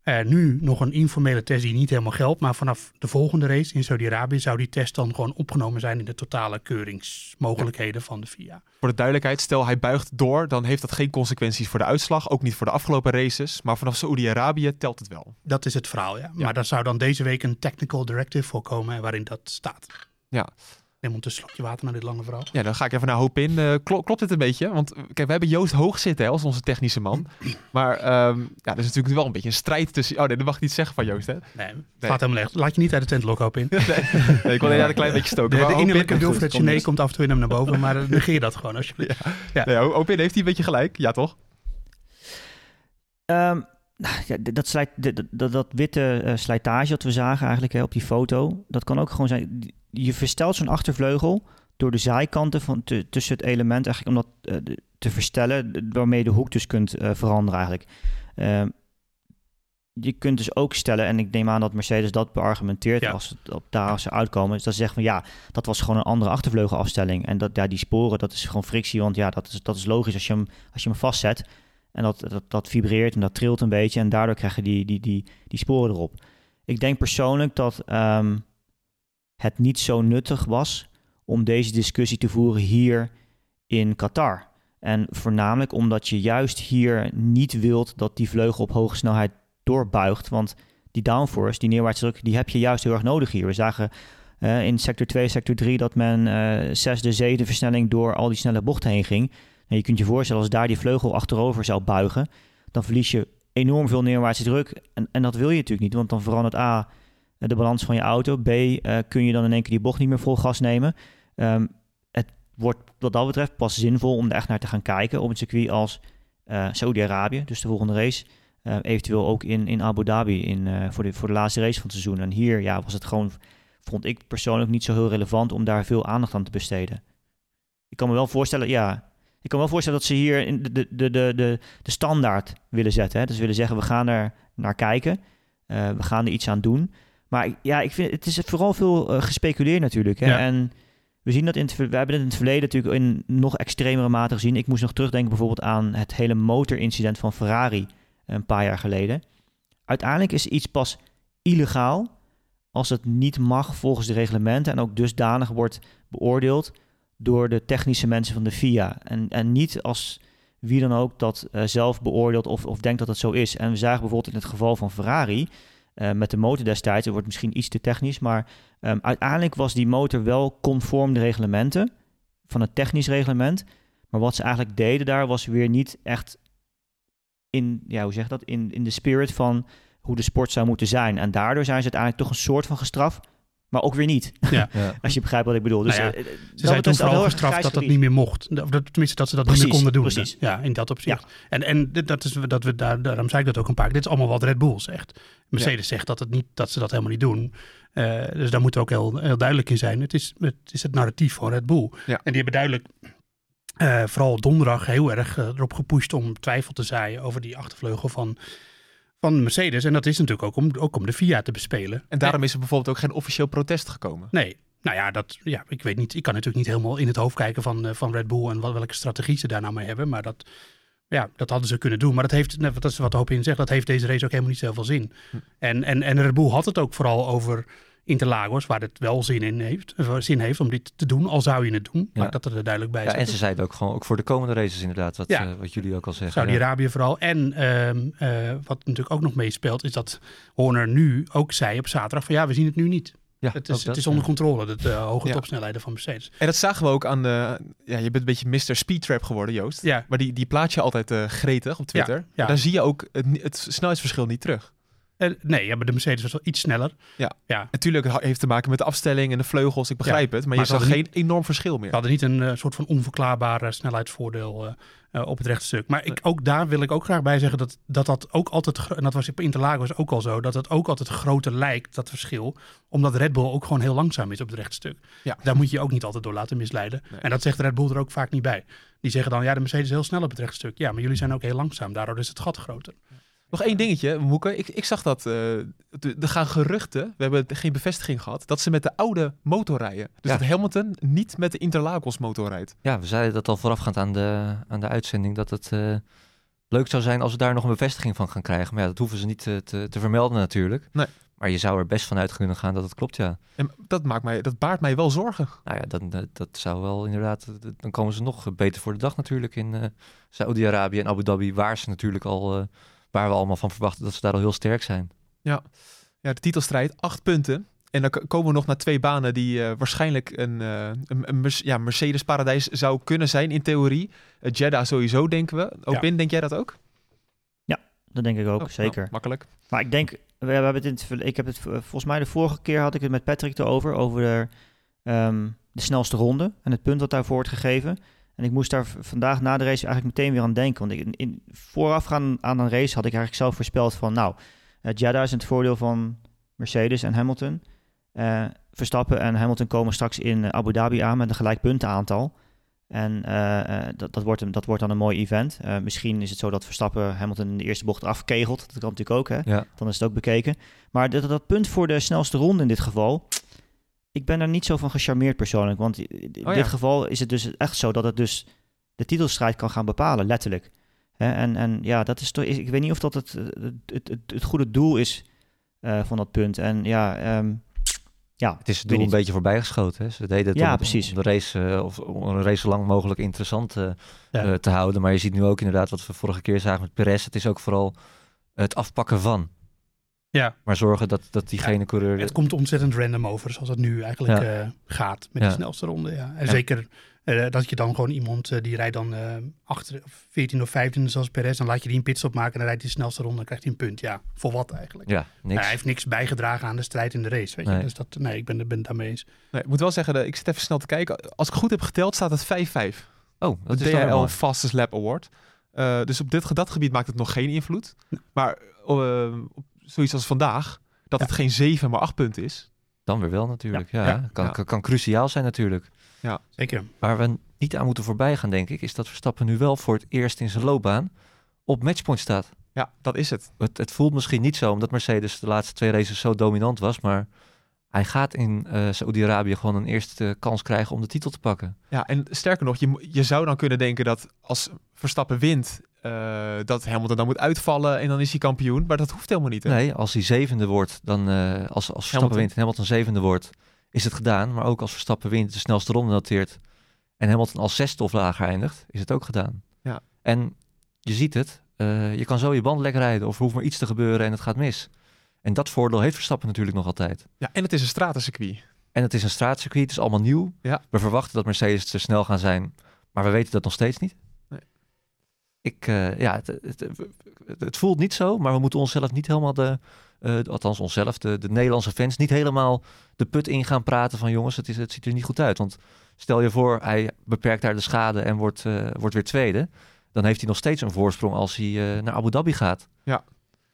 Eh, nu nog een informele test die niet helemaal geldt. Maar vanaf de volgende race in Saudi-Arabië zou die test dan gewoon opgenomen zijn in de totale keuringsmogelijkheden van de FIA. Voor de duidelijkheid, stel hij buigt door, dan heeft dat geen consequenties voor de uitslag. Ook niet voor de afgelopen races. Maar vanaf Saoedi-Arabië telt het wel. Dat is het verhaal, ja. Ja. Maar daar zou dan deze week een technical directive voor komen waarin dat staat. Ja. Neem ondertussen een slokje water naar dit lange verhaal. Ja, dan ga ik even naar hoop in. Eh, klo- klopt dit een beetje? Want eh, kijk, we hebben Joost Hoog zitten hè, als onze technische man. (clears throat) Maar ehm, ja, er is natuurlijk wel een beetje een strijd tussen... Oh nee, dat mag ik niet zeggen van Joost, hè? Nee, het gaat helemaal echt. Laat je niet uit de tent lokken, hoop in. (laughs) Nee, ik wil inderdaad een klein beetje stoken. De, maar de innerlijke Goed, Wilfred komt af en toe in hem naar boven, maar dan negeer dat gewoon alsjeblieft. Nee, Hoop in heeft hij een beetje gelijk. Ja, toch? Ehm, nou, ja, dat, slijt, dat witte eh, slijtage dat we zagen eigenlijk hè, op die foto, dat kan ook gewoon zijn. Je verstelt zo'n achtervleugel door de zijkanten van te- tussen het element eigenlijk om dat eh, te verstellen, waarmee je de hoek dus kunt eh, veranderen eigenlijk. Ehm, je kunt dus ook stellen, en ik neem aan dat Mercedes dat beargumenteert Ja. als het op daar ze uitkomen, is dat ze zeggen van ja, dat was gewoon een andere achtervleugelafstelling. En dat ja, die sporen, dat is gewoon frictie, want ja, dat is, dat is logisch als je hem, als je hem vastzet. En dat, dat, dat vibreert en dat trilt een beetje. En daardoor krijg je die, die, die, die sporen erop. Ik denk persoonlijk dat, ehm, het niet zo nuttig was om deze discussie te voeren hier in Qatar. En voornamelijk omdat je juist hier niet wilt dat die vleugel op hoge snelheid doorbuigt. Want die downforce, die neerwaartse druk, die heb je juist heel erg nodig hier. We zagen uh, in sector 2, sector 3 dat men uh, zesde, zevende versnelling door al die snelle bochten heen ging. En je kunt je voorstellen als daar die vleugel achterover zou buigen, dan verlies je enorm veel neerwaartse druk. En, en dat wil je natuurlijk niet, want dan verandert A de balans van je auto. B uh, kun je dan in één keer die bocht niet meer vol gas nemen. Um, het wordt wat dat betreft pas zinvol om er echt naar te gaan kijken op een circuit als Saudi-Arabië, dus de volgende race. Eventueel ook in, in Abu Dhabi in, voor, de, voor de laatste race van het seizoen. En hier ja, was het gewoon, vond ik persoonlijk niet zo heel relevant om daar veel aandacht aan te besteden. Ik kan me wel voorstellen, ja, ik kan me wel voorstellen dat ze hier in de, de, de, de, de standaard willen zetten. Hè? Dus willen zeggen, we gaan er naar kijken. We gaan er iets aan doen. Maar ja, ik vind het is vooral veel gespeculeerd natuurlijk. Hè? Ja. En we zien dat in het, we hebben het in het verleden natuurlijk in nog extremere mate gezien. Ik moest nog terugdenken bijvoorbeeld aan het hele motorincident van Ferrari een paar jaar geleden. Uiteindelijk is iets pas illegaal als het niet mag volgens de reglementen en ook dusdanig wordt beoordeeld door de technische mensen van de FIA. En, en niet als wie dan ook dat uh, zelf beoordeelt of, of denkt dat het zo is. En we zagen bijvoorbeeld in het geval van Ferrari uh, met de motor destijds, het wordt misschien iets te technisch, maar um, uiteindelijk was die motor wel conform de reglementen van het technisch reglement. Maar wat ze eigenlijk deden daar was weer niet echt in, ja, hoe zeg dat, in, in de spirit van hoe de sport zou moeten zijn. En daardoor zijn ze uiteindelijk toch een soort van gestraft, maar ook weer niet. (laughs) Ja. Als je begrijpt wat ik bedoel. Dus Nou ja, eh, Ze zijn toen vooral gestraft dat dat niet meer mocht. Of dat, tenminste, dat ze dat niet meer konden doen. precies. Ja, in dat opzicht. En, en dat is dat we daar, daarom zei ik dat ook een paar keer. Dit is allemaal wat Red Bull zegt. Mercedes zegt dat, het niet, dat ze dat helemaal niet doen. Eh, dus daar moet ook heel, heel duidelijk in zijn. Het is, het is het narratief van Red Bull. Ja. En die hebben duidelijk, eh, vooral donderdag, heel erg erop gepusht om twijfel te zaaien over die achtervleugel van, van Mercedes. En dat is natuurlijk ook om, ook om de FIA te bespelen. En daarom is er bijvoorbeeld ook geen officieel protest gekomen. Nee. Nou ja, dat, ja, ik weet niet. Ik kan natuurlijk niet helemaal in het hoofd kijken van, eh, van Red Bull en wat, welke strategie ze daar nou mee hebben. Maar dat, ja, dat hadden ze kunnen doen. Maar dat heeft, net- dat is wat Hoop in zegt, dat heeft deze race ook helemaal niet zoveel zin. Hm. En, en, en Red Bull had het ook vooral over Interlagos, waar het wel zin in heeft, eh, zin heeft om dit te doen, al zou je het doen. Ja. Maar dat er duidelijk bij Ja, en ze zeiden ook gewoon, ook voor de komende races inderdaad, wat, Ja. eh, wat jullie ook al zeggen. ja. Saudi-Arabië vooral. En ehm, eh, wat natuurlijk ook nog meespeelt, is dat Horner nu ook zei op zaterdag van ja, we zien het nu niet. Ja, Het is, dat, het is onder ja. controle, de hoge Ja. topsnelheden van Mercedes. En dat zagen we ook aan de... Ja, je bent een beetje Mr. Speedtrap geworden, Joost. Ja, Maar die, die plaat je altijd eh, gretig op Twitter. ja. Daar zie je ook het, het snelheidsverschil niet terug. Eh, nee, ja, maar de Mercedes was wel iets sneller. Ja. ja. Natuurlijk heeft te maken met de afstelling en de vleugels. Ik begrijp het. Maar, maar je zag geen enorm verschil meer. We hadden niet een eh, soort van onverklaarbaar eh, snelheidsvoordeel op het rechtstuk. Maar ik, ook daar wil ik ook graag bij zeggen dat dat, dat ook altijd, en dat was op Interlagos ook al zo, dat het ook altijd groter lijkt, dat verschil. Omdat Red Bull ook gewoon heel langzaam is op het rechtstuk. Ja. Daar moet je je ook niet altijd door laten misleiden. Nee. En dat zegt Red Bull er ook vaak niet bij. Die zeggen dan, ja, de Mercedes is heel snel op het rechtstuk. Ja, maar jullie zijn ook heel langzaam. Daardoor is het gat groter. Nog één dingetje, Moeke. Ik, ik zag dat eh, de- er gaan geruchten, we hebben geen bevestiging gehad, dat ze met de oude motor rijden. Dus Ja. dat Hamilton niet met de Interlagos motor rijdt. Ja, we zeiden dat al voorafgaand aan de, aan de uitzending, dat het eh, leuk zou zijn als we daar nog een bevestiging van gaan krijgen. Maar ja, dat hoeven ze niet te, te, te vermelden natuurlijk. Nee. Maar je zou er best van uit kunnen gaan dat het klopt, ja. En dat, maakt mij, dat baart mij wel zorgen. Nou ja, dan, dat, dat zou wel inderdaad, dan komen ze nog beter voor de dag natuurlijk in eh Saudi-Arabië en Abu Dhabi, waar ze natuurlijk al, eh, waar we allemaal van verwachten dat ze daar al heel sterk zijn. Ja, de titelstrijd, acht punten. En dan komen we nog naar twee banen die eh, waarschijnlijk een, eh, een, ja, Mercedes-paradijs zou kunnen zijn in theorie. Uh, Jeddah sowieso, denken we. Opin, Ja. denk jij dat ook? Dat denk ik ook, Oh, zeker. nou, makkelijk. Maar ik denk, we hebben het in het, ik heb het volgens mij de vorige keer had ik het met Patrick erover, over de, ehm, de snelste ronde en het punt dat daarvoor wordt gegeven. En ik moest daar vandaag na de race eigenlijk meteen weer aan denken. Want ik, in, voorafgaan aan een race had ik eigenlijk zelf voorspeld van, nou, uh, Jeddah is in het voordeel van Mercedes en Hamilton. Eh, Verstappen en Hamilton komen straks in eh, Abu Dhabi aan met een gelijk puntenaantal. En dat, dat, wordt dat wordt dan een mooi event. Misschien is het zo dat Verstappen Hamilton in de eerste bocht afkegelt. Dat kan natuurlijk ook, hè? Ja, Dan is het ook bekeken. Maar dat, dat punt voor de snelste ronde in dit geval... Ik ben daar niet zo van gecharmeerd persoonlijk. Want in Oh ja. dit geval is het dus echt zo dat het dus de titelstrijd kan gaan bepalen, letterlijk. En, en ja, dat is toch... Ik weet niet of dat het, het, het, het, het goede doel is eh, van dat punt. En ja, ehm, Ja, Het is het doel een beetje voorbijgeschoten. Hè? Ze deden het Ja, om, precies. om de race, eh, of om een race zo lang mogelijk interessant eh, Ja. eh, te houden. Maar je ziet nu ook inderdaad wat we vorige keer zagen met Perez. Het is ook vooral het afpakken van. Ja. Maar zorgen dat, dat diegene coureur... Het komt ontzettend random over, zoals het nu eigenlijk Ja. eh, gaat met Ja. de snelste ronde. Ja. En Ja. zeker eh, dat je dan gewoon iemand, eh, die rijdt dan eh achter, of 14 of 15 zoals Perez, dan laat je die een pitstop maken en dan rijdt hij de snelste ronde en dan krijgt hij een punt. Ja, voor wat eigenlijk? Ja, niks. hij heeft niks bijgedragen aan de strijd in de race, weet je. Nee. Dus dat, nee, ik ben, ben het daarmee eens. Nee, ik moet wel zeggen, ik zit even snel te kijken. Als ik goed heb geteld, staat het 5-5. oh, dat De is DHL mooi. Fastest Lap Award. Eh, dus op dit, dat gebied maakt het nog geen invloed. Maar op zoiets als vandaag, dat het geen 7, maar 8 punten is. Dan weer wel natuurlijk. Ja, Ja. Kan, Ja. Kan, kan cruciaal zijn natuurlijk. Zeker. Waar we niet aan moeten voorbij gaan, denk ik, is dat Verstappen nu wel voor het eerst in zijn loopbaan op matchpoint staat. Ja, dat is het. Het, het voelt misschien niet zo, omdat Mercedes de laatste twee races zo dominant was, maar hij gaat in eh Saoedi-Arabië gewoon een eerste kans krijgen om de titel te pakken. Ja, en sterker nog, je, je zou dan kunnen denken dat als Verstappen wint, eh, dat Hamilton dan moet uitvallen en dan is hij kampioen. Maar dat hoeft helemaal niet. Hè? Nee, als hij zevende wordt, dan eh, als, als Verstappen Hamilton. wint en Hamilton zevende wordt, is het gedaan. Maar ook als Verstappen wint, de snelste ronde noteert en Hamilton als zesde of lager eindigt, is het ook gedaan. Ja. En je ziet het, eh, je kan zo je band lek rijden of er hoeft maar iets te gebeuren en het gaat mis. En dat voordeel heeft Verstappen natuurlijk nog altijd. Ja, en het is een stratencircuit. En het is een straatcircuit, het is allemaal nieuw. Ja. We verwachten dat Mercedes te snel gaan zijn, maar we weten dat nog steeds niet. Ik, eh, ja, het, het, het, het voelt niet zo, maar we moeten onszelf niet helemaal de, eh, althans onszelf, de, de Nederlandse fans, niet helemaal de put in gaan praten van jongens, het, is, het ziet er niet goed uit. Want stel je voor, hij beperkt daar de schade en wordt, eh, wordt weer tweede. Dan heeft hij nog steeds een voorsprong als hij eh, naar Abu Dhabi gaat.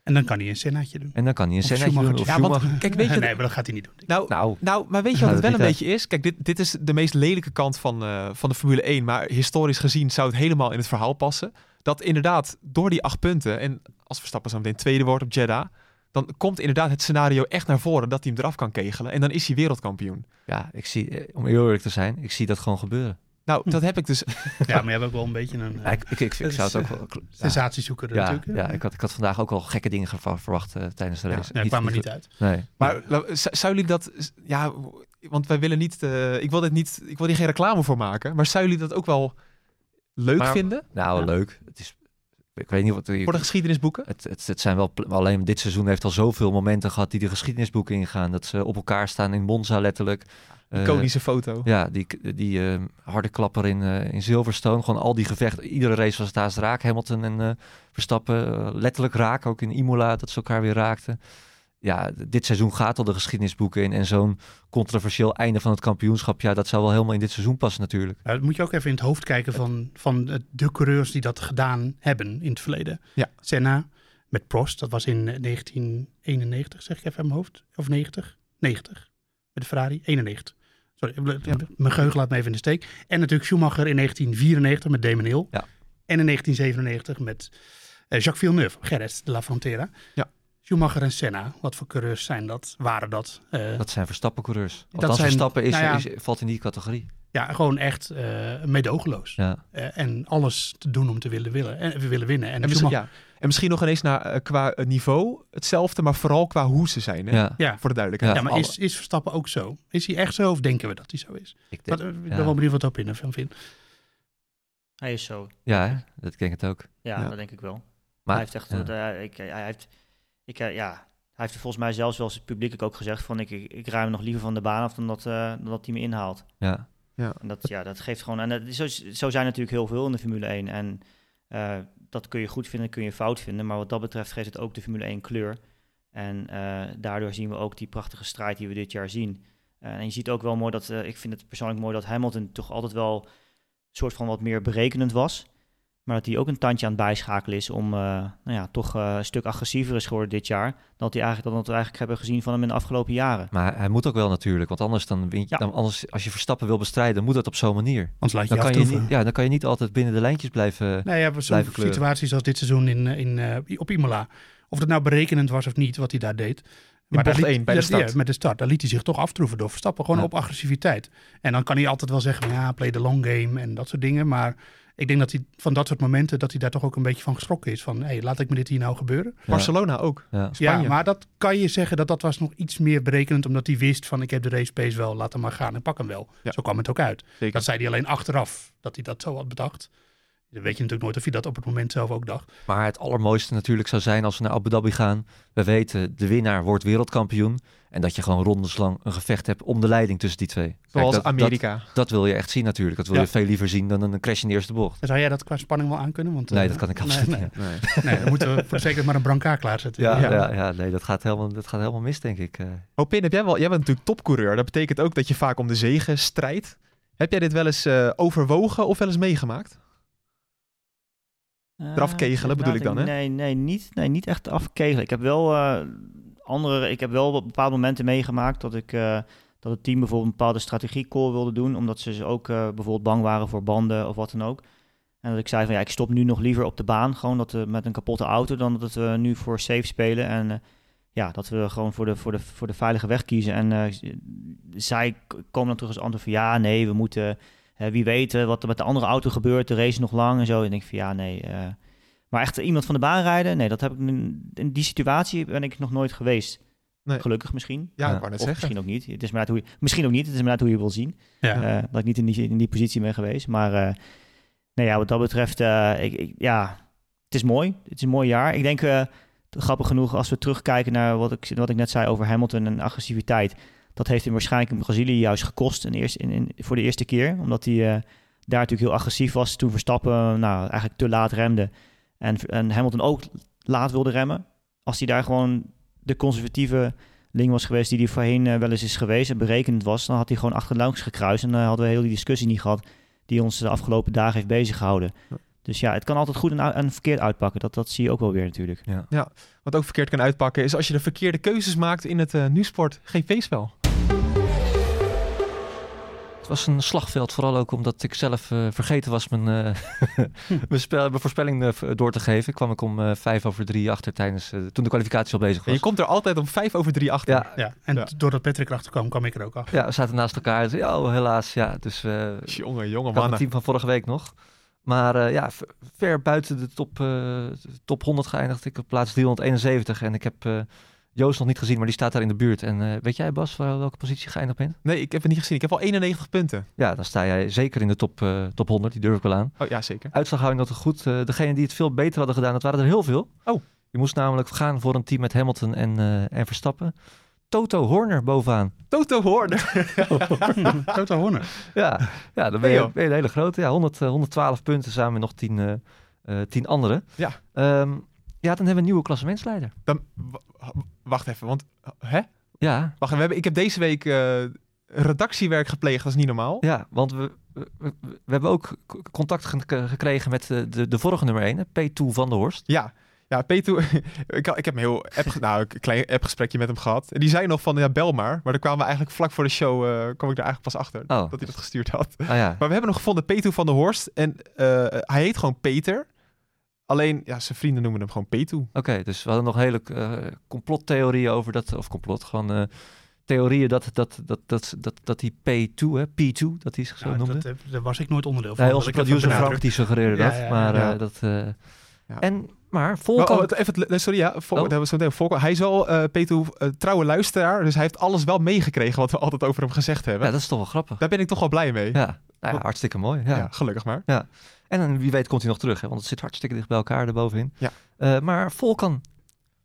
En dan kan hij een Sennaatje doen. En dan kan hij een Sennaatje doen. Of Ja, want kijk, weet je, (laughs) nee, maar dat gaat hij niet doen. nou, Nou, Nou, maar weet je (laughs) wat het wel een beetje is? Kijk, dit, dit is de meest lelijke kant van, eh, van de Formule 1. Maar historisch gezien zou het helemaal in het verhaal passen. Dat inderdaad, door die acht punten... en als Verstappen zo meteen tweede wordt op Jeddah... dan komt inderdaad het scenario echt naar voren dat hij hem eraf kan kegelen. En dan is hij wereldkampioen. ja, ik zie, eh, om heel eerlijk te zijn, ik zie dat gewoon gebeuren. Nou, dat heb ik dus... (laughs) Ja, maar je hebt ook wel een beetje een eh, Ja, ik, ik, ik, ik (laughs) zou het ook wel... ja. sensatiezoeker Ja, natuurlijk. ja ik, had, ik had vandaag ook al gekke dingen verwa- verwacht eh, tijdens de race. Ja, kwam er niet uit. Nee. Maar la- z- zouden jullie dat... Ja, want wij willen niet... eh, ik wil dit niet... Ik wil hier geen reclame voor maken. Maar zouden jullie dat ook wel leuk Maar- vinden? Nou, Ja. leuk. Het is, ik weet niet wat... Voor de geschiedenisboeken? Het, het, het zijn wel... Alleen dit seizoen heeft al zoveel momenten gehad die de geschiedenisboeken ingaan. Dat ze op elkaar staan in Monza letterlijk. Eh, Iconische foto. Ja, die, die eh, harde klapper in, eh, in Silverstone. Gewoon al die gevechten. Iedere race was het haast raak. Hamilton en eh, Verstappen eh, letterlijk raak. Ook in Imola dat ze elkaar weer raakten. Ja, dit seizoen gaat al de geschiedenisboeken in. En zo'n controversieel einde van het kampioenschap. Ja, dat zou wel helemaal in dit seizoen passen natuurlijk. Dat moet je ook even in het hoofd kijken van, van de- coureurs die dat gedaan hebben in het verleden. Ja. Senna met Prost, dat was in eh, 1991, zeg ik even in mijn hoofd. Of 90? 90. Met de Ferrari, 91. Sorry, Ja. mijn geheugen laat me even in de steek. En natuurlijk Schumacher in 1994 met Damon Hill. Ja. En in 1997 met eh, Jacques Villeneuve, Gerrit de La Frontera. Ja. Schumacher en Senna, wat voor coureurs zijn dat? Waren dat? Eh, Dat zijn Verstappen-coureurs. Althans, zijn- Verstappen is, nou ja. is, valt in die categorie. ja, gewoon echt eh meedogenloos. Ja. Eh, en alles te doen om te willen, willen, en, willen winnen. En, En misschien, Schumacher- ja. en misschien nog ineens naar, qua niveau hetzelfde, maar vooral qua hoe ze zijn. Hè? Ja. ja. Voor de duidelijkheid. Ja, maar is, is Verstappen ook zo? Is hij echt zo of denken we dat hij zo is? Ik Wat, denk, ik ja. ben wel benieuwd wat Opin van vindt. Hij is zo. ja, hè? dat denk ik het ook. Ja, Ja. dat denk ik wel. Maar, hij heeft echt, ja. ik, hij heeft, ik, eh, ja, hij heeft volgens mij zelfs wel eens publiekelijk ook gezegd van ik, ik, ik ruim nog liever van de baan af dan dat, eh, dan dat hij me inhaalt. Ja. En dat, ja, dat geeft gewoon, en dat, is zo, zo zijn natuurlijk heel veel in de Formule 1 en eh, dat kun je goed vinden, kun je fout vinden, maar wat dat betreft geeft het ook de Formule 1 kleur. En eh, daardoor zien we ook die prachtige strijd die we dit jaar zien. En je ziet ook wel mooi dat, ik vind het persoonlijk mooi dat Hamilton toch altijd wel soort van wat meer berekenend was. Maar dat hij ook een tandje aan het bijschakelen is om eh, nou ja, toch eh, een stuk agressiever is geworden dit jaar. Dan, dat hij eigenlijk, dan dat we eigenlijk hebben gezien van hem in de afgelopen jaren. Maar hij moet ook wel natuurlijk, want anders dan je, Ja. dan anders, als je Verstappen wil bestrijden, moet dat op zo'n manier. Anders laat je Dan je kan je, niet, ja, dan kan je niet altijd binnen de lijntjes blijven. Nee, ja, zo'n blijven kleuren. situaties als dit seizoen in, eh, in, eh, op Imola. Of het nou berekenend was of niet, wat hij daar deed. Maar daar bocht liet- 1 bij de start. ja, met de start. Daar liet hij zich toch aftroeven door Verstappen. Gewoon Ja. op agressiviteit. En dan kan hij altijd wel zeggen, van, ja, play the long game en dat soort dingen. Maar ik denk dat hij van dat soort momenten, dat hij daar toch ook een beetje van geschrokken is. Van, hé, laat ik me dit hier nou gebeuren. Barcelona ook. Ja. Spanje. Ja, maar dat kan je zeggen dat dat was nog iets meer berekenend. Omdat hij wist van, ik heb de race pace wel, laat hem maar gaan en pak hem wel. Ja. Zo kwam het ook uit. Zeker. Dat zei hij alleen achteraf, dat hij dat zo had bedacht. Dan weet je natuurlijk nooit of hij dat op het moment zelf ook dacht. Maar het allermooiste natuurlijk zou zijn als we naar Abu Dhabi gaan. We weten, de winnaar wordt wereldkampioen. En dat je gewoon rondeslang een gevecht hebt om de leiding tussen die twee. Kijk, Zoals dat, Amerika. Dat, dat wil je echt zien natuurlijk. Dat wil Ja. je veel liever zien dan een crash in de eerste bocht. Zou jij dat qua spanning wel aankunnen? Want, Nee, eh, dat kan ik nee, absoluut nee. niet. Nee. Nee, dan moeten we voor zekerheid maar een brancard klaarzetten. Ja, Ja. ja. Ja, nee, dat gaat helemaal, dat gaat helemaal mis, denk ik. eh. Oh, Pin, heb jij, wel, jij bent natuurlijk topcoureur. Dat betekent ook dat je vaak om de zegen strijdt. Heb jij dit wel eens eh, overwogen of wel eens meegemaakt? Eraf Eh, kegelen bedoel ik dan, hè? Nee, nee, niet, nee, niet echt afkegelen. Ik heb wel eh, andere, ik heb wel op bepaalde momenten meegemaakt dat ik eh, dat het team bijvoorbeeld een bepaalde strategie call wilde doen, omdat ze ook eh, bijvoorbeeld bang waren voor banden of wat dan ook. En dat ik zei van ja, ik stop nu nog liever op de baan, gewoon dat we met een kapotte auto, dan dat we nu voor safe spelen en eh, ja, dat we gewoon voor de, voor de, voor de veilige weg kiezen. En zij komen dan terug als antwoord van ja, nee, we moeten wie weet wat er met de andere auto gebeurt, de race nog lang en zo. En ik denk van ja, nee. Maar echt iemand van de baan rijden, nee, dat heb ik in, in die situatie ben ik nog nooit geweest. Nee. Gelukkig misschien. Ja, ik wou net Of zeggen. misschien ook niet. Het is maar hoe je, misschien ook niet. Het is maar hoe je wil zien. Ja. Eh, dat ik niet in die, in die positie ben geweest. Maar eh nou ja, wat dat betreft, eh, ik, ik- ja, het is mooi. Het is een mooi jaar. Ik denk, eh, grappig genoeg, als we terugkijken naar wat ik, wat ik net zei over Hamilton en agressiviteit. Dat heeft hem waarschijnlijk in Brazilië juist gekost in eerst, in, in, voor de eerste keer. Omdat hij eh, daar natuurlijk heel agressief was. Toen Verstappen nou, eigenlijk te laat remde. En, en Hamilton ook laat wilde remmen. Als hij daar gewoon de conservatieve ling was geweest die hij voorheen eh, wel eens is geweest en berekend was, dan had hij gewoon achterlangs gekruist en dan hadden we heel die discussie niet gehad die ons de afgelopen dagen heeft bezig gehouden. Ja. Dus ja, het kan altijd goed en, en verkeerd uitpakken. Dat, dat zie je ook wel weer natuurlijk. Wat ook verkeerd kan uitpakken is als je de verkeerde keuzes maakt in het eh Nu-sport GP-spel. Het was een slagveld, vooral ook omdat ik zelf eh, vergeten was mijn, eh, (laughs) mijn, spel, mijn voorspelling eh, door te geven. Kwam ik om eh, vijf over drie achter tijdens, eh, toen de kwalificatie al bezig En was. je komt er altijd om vijf over drie achter. Ja, Ja, en Ja. doordat Patrick erachter kwam, kwam ik er ook af. ja, we zaten naast elkaar. Dus, ja, oh, helaas, ja. Dus eh Jongen, jonge ik had het mannen. team van vorige week nog. Maar eh, ja, ver buiten de top, eh, top 100 geëindigd. Ik op plaats 371 en ik heb eh, Joost nog niet gezien, maar die staat daar in de buurt. En eh, weet jij Bas, waar, welke positie je geëindigd bent? Nee, ik heb het niet gezien. Ik heb al 91 punten. Ja, dan sta jij zeker in de top, eh, top 100, die durf ik wel aan. Oh ja, zeker. Uitslag hou ik nog goed. Eh degene die het veel beter hadden gedaan, dat waren er heel veel. Oh. Je moest namelijk gaan voor een team met Hamilton en, eh, en Verstappen. Toto Horner bovenaan. Toto Horner. (laughs) Toto Horner. Ja, ja dan ben je, ben je een hele grote. Ja, 100, eh, 112 punten samen met nog 10, eh eh, 10 anderen. Ja. Ehm, ja, dan hebben we een nieuwe klassementsleider. Dan, wacht even, want... Hè? Ja, Wacht, even, we hebben, ik heb deze week eh, redactiewerk gepleegd. Dat is niet normaal. ja want we, we, hebben ook contact ge- gekregen met de, de, de vorige nummer 1, P2 van der Horst. Ja. Ja, Peter, (laughs) ik, ik heb een heel app, nou, een klein appgesprekje met hem gehad. En die zei nog van, ja, bel maar. Maar dan kwamen we eigenlijk vlak voor de show, eh kwam ik er eigenlijk pas achter. Oh. Dat hij dat gestuurd had. Ah ja, Maar we hebben nog gevonden Peter van der Horst. En eh, hij heet gewoon Peter. Alleen, ja, zijn vrienden noemen hem gewoon Petu. Oké, dus we hadden nog hele eh, complottheorieën over dat, of complot, gewoon eh, theorieën dat, dat, dat, dat, dat, dat die P2, hè, P2, dat hij zich zo Nou, noemde. dat, eh, daar was ik nooit onderdeel van. Nee, onze ik dat producer. Frank die suggereerde Ja, dat, ja, ja, maar ja. eh, dat... eh, Ja. En, maar Volkan... oh, even, sorry, ja, Vol, Oh. zo meteen. Volkan, hij is wel, eh eh, trouwe luisteraar. Dus hij heeft alles wel meegekregen wat we altijd over hem gezegd hebben. ja, dat is toch wel grappig. Daar ben ik toch wel blij mee. Ja, nou ja, hartstikke mooi. Ja. Ja, gelukkig maar. En wie weet komt hij nog terug, hè, want het zit hartstikke dicht bij elkaar erbovenin. Ja. Eh, maar Volkan,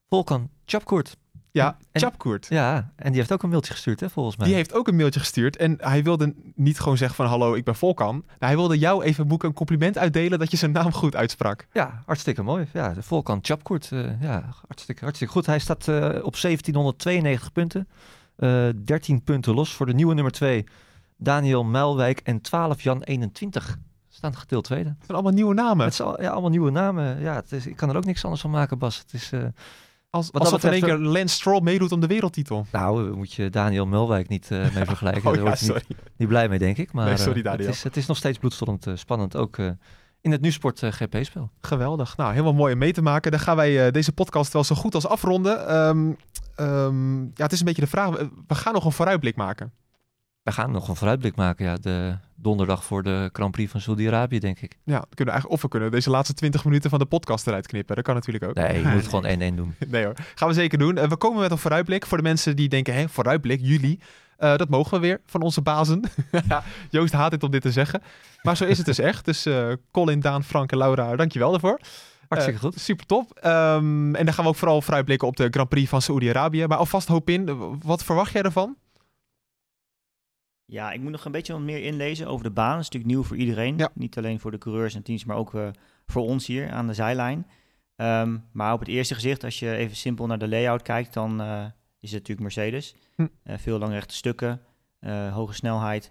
Volkan Chapkoert. Ja, En- Chapkoert. Ja, en die heeft ook een mailtje gestuurd, hè, volgens mij. Die heeft ook een mailtje gestuurd. En hij wilde niet gewoon zeggen van hallo, ik ben Volkan. Nou, hij wilde jou even boeken een compliment uitdelen dat je zijn naam goed uitsprak. Ja, hartstikke mooi. Ja, Volkan Chapkoert. eh, ja, hartstikke, hartstikke goed. Hij staat eh, op 1792 punten. Eh 13 punten los voor de nieuwe nummer 2. Daniel Muilwijk en 12 Jan 21. Staan gedeeld tweede. Het zijn allemaal nieuwe namen. Het zijn al- ja, allemaal nieuwe namen. Ja, het is, ik kan er ook niks anders van maken, Bas. Het is, eh, Als, Wat als dat dat in één keer Lance Stroll meedoet om de wereldtitel. nou, eh, moet je Daniel Muilwijk niet eh, mee (laughs) vergelijken. Oh ja, niet, sorry. niet blij mee, denk ik. Maar Nee, sorry, eh, Daniel. het, is, het is nog steeds bloedstollend eh, spannend. Ook eh, in het NuSport eh, GP-spel. Geweldig. Nou, helemaal mooi om mee te maken. Dan gaan wij eh, deze podcast wel zo goed als afronden. Ehm, ehm, ja, het is een beetje de vraag. We gaan nog een vooruitblik maken. We gaan nog een vooruitblik maken, ja, de donderdag voor de Grand Prix van Saudi-Arabië, denk ik. Ja, we kunnen eigenlijk, of we kunnen deze laatste 20 minuten van de podcast eruit knippen. Dat kan natuurlijk ook. Nee, je moet het (laughs) gewoon 1-1 doen. Nee hoor, gaan we zeker doen. Eh, we komen met een vooruitblik voor de mensen die denken, hè, vooruitblik, juli. Eh, dat mogen we weer van onze bazen. (laughs) Joost haat het om dit te zeggen. Maar zo is het dus (laughs) echt. Dus eh, Colin, Daan, Frank en Laura, dankjewel daarvoor. Hartstikke goed. Super top. Ehm, en dan gaan we ook vooral vooruitblikken op de Grand Prix van Saoedi-Arabië. Maar alvast hoop in, wat verwacht jij ervan? Ja, ik moet nog een beetje wat meer inlezen over de baan. Dat is natuurlijk nieuw voor iedereen. Ja. Niet alleen voor de coureurs en teams, maar ook eh, voor ons hier aan de zijlijn. Ehm, maar op het eerste gezicht, als je even simpel naar de layout kijkt, dan eh, is het natuurlijk Mercedes. Hm. Eh, veel langrechte stukken, hoge snelheid.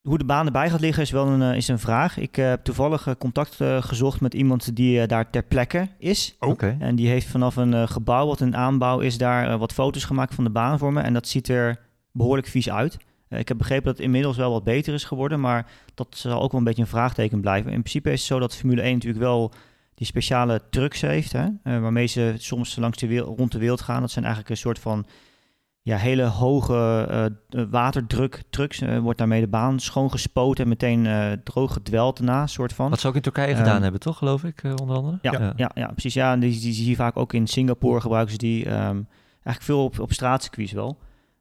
Hoe de baan erbij gaat liggen is wel een, is een vraag. Ik heb toevallig contact gezocht met iemand die daar ter plekke is. Oké. En die heeft vanaf een gebouw wat in aanbouw is daar wat foto's gemaakt van de baan voor me. En dat ziet er behoorlijk vies uit. Eh, ik heb begrepen dat het inmiddels wel wat beter is geworden, maar dat zal ook wel een beetje een vraagteken blijven. In principe is het zo dat Formule 1 natuurlijk wel die speciale trucks heeft, hè, eh, waarmee ze soms langs de wereld, rond de wereld gaan. Dat zijn eigenlijk een soort van ja, hele hoge eh, waterdruk trucks. Wordt daarmee de baan schoongespoten en meteen droog gedweld daarna, soort van. Wat ze ook in Turkije Ehm, gedaan hebben, toch, geloof ik, onder andere? Ja, ja. Ja, precies. Ja, en die, die zie je vaak ook in Singapore gebruiken ze die ehm, eigenlijk veel op, op straatcircuits wel.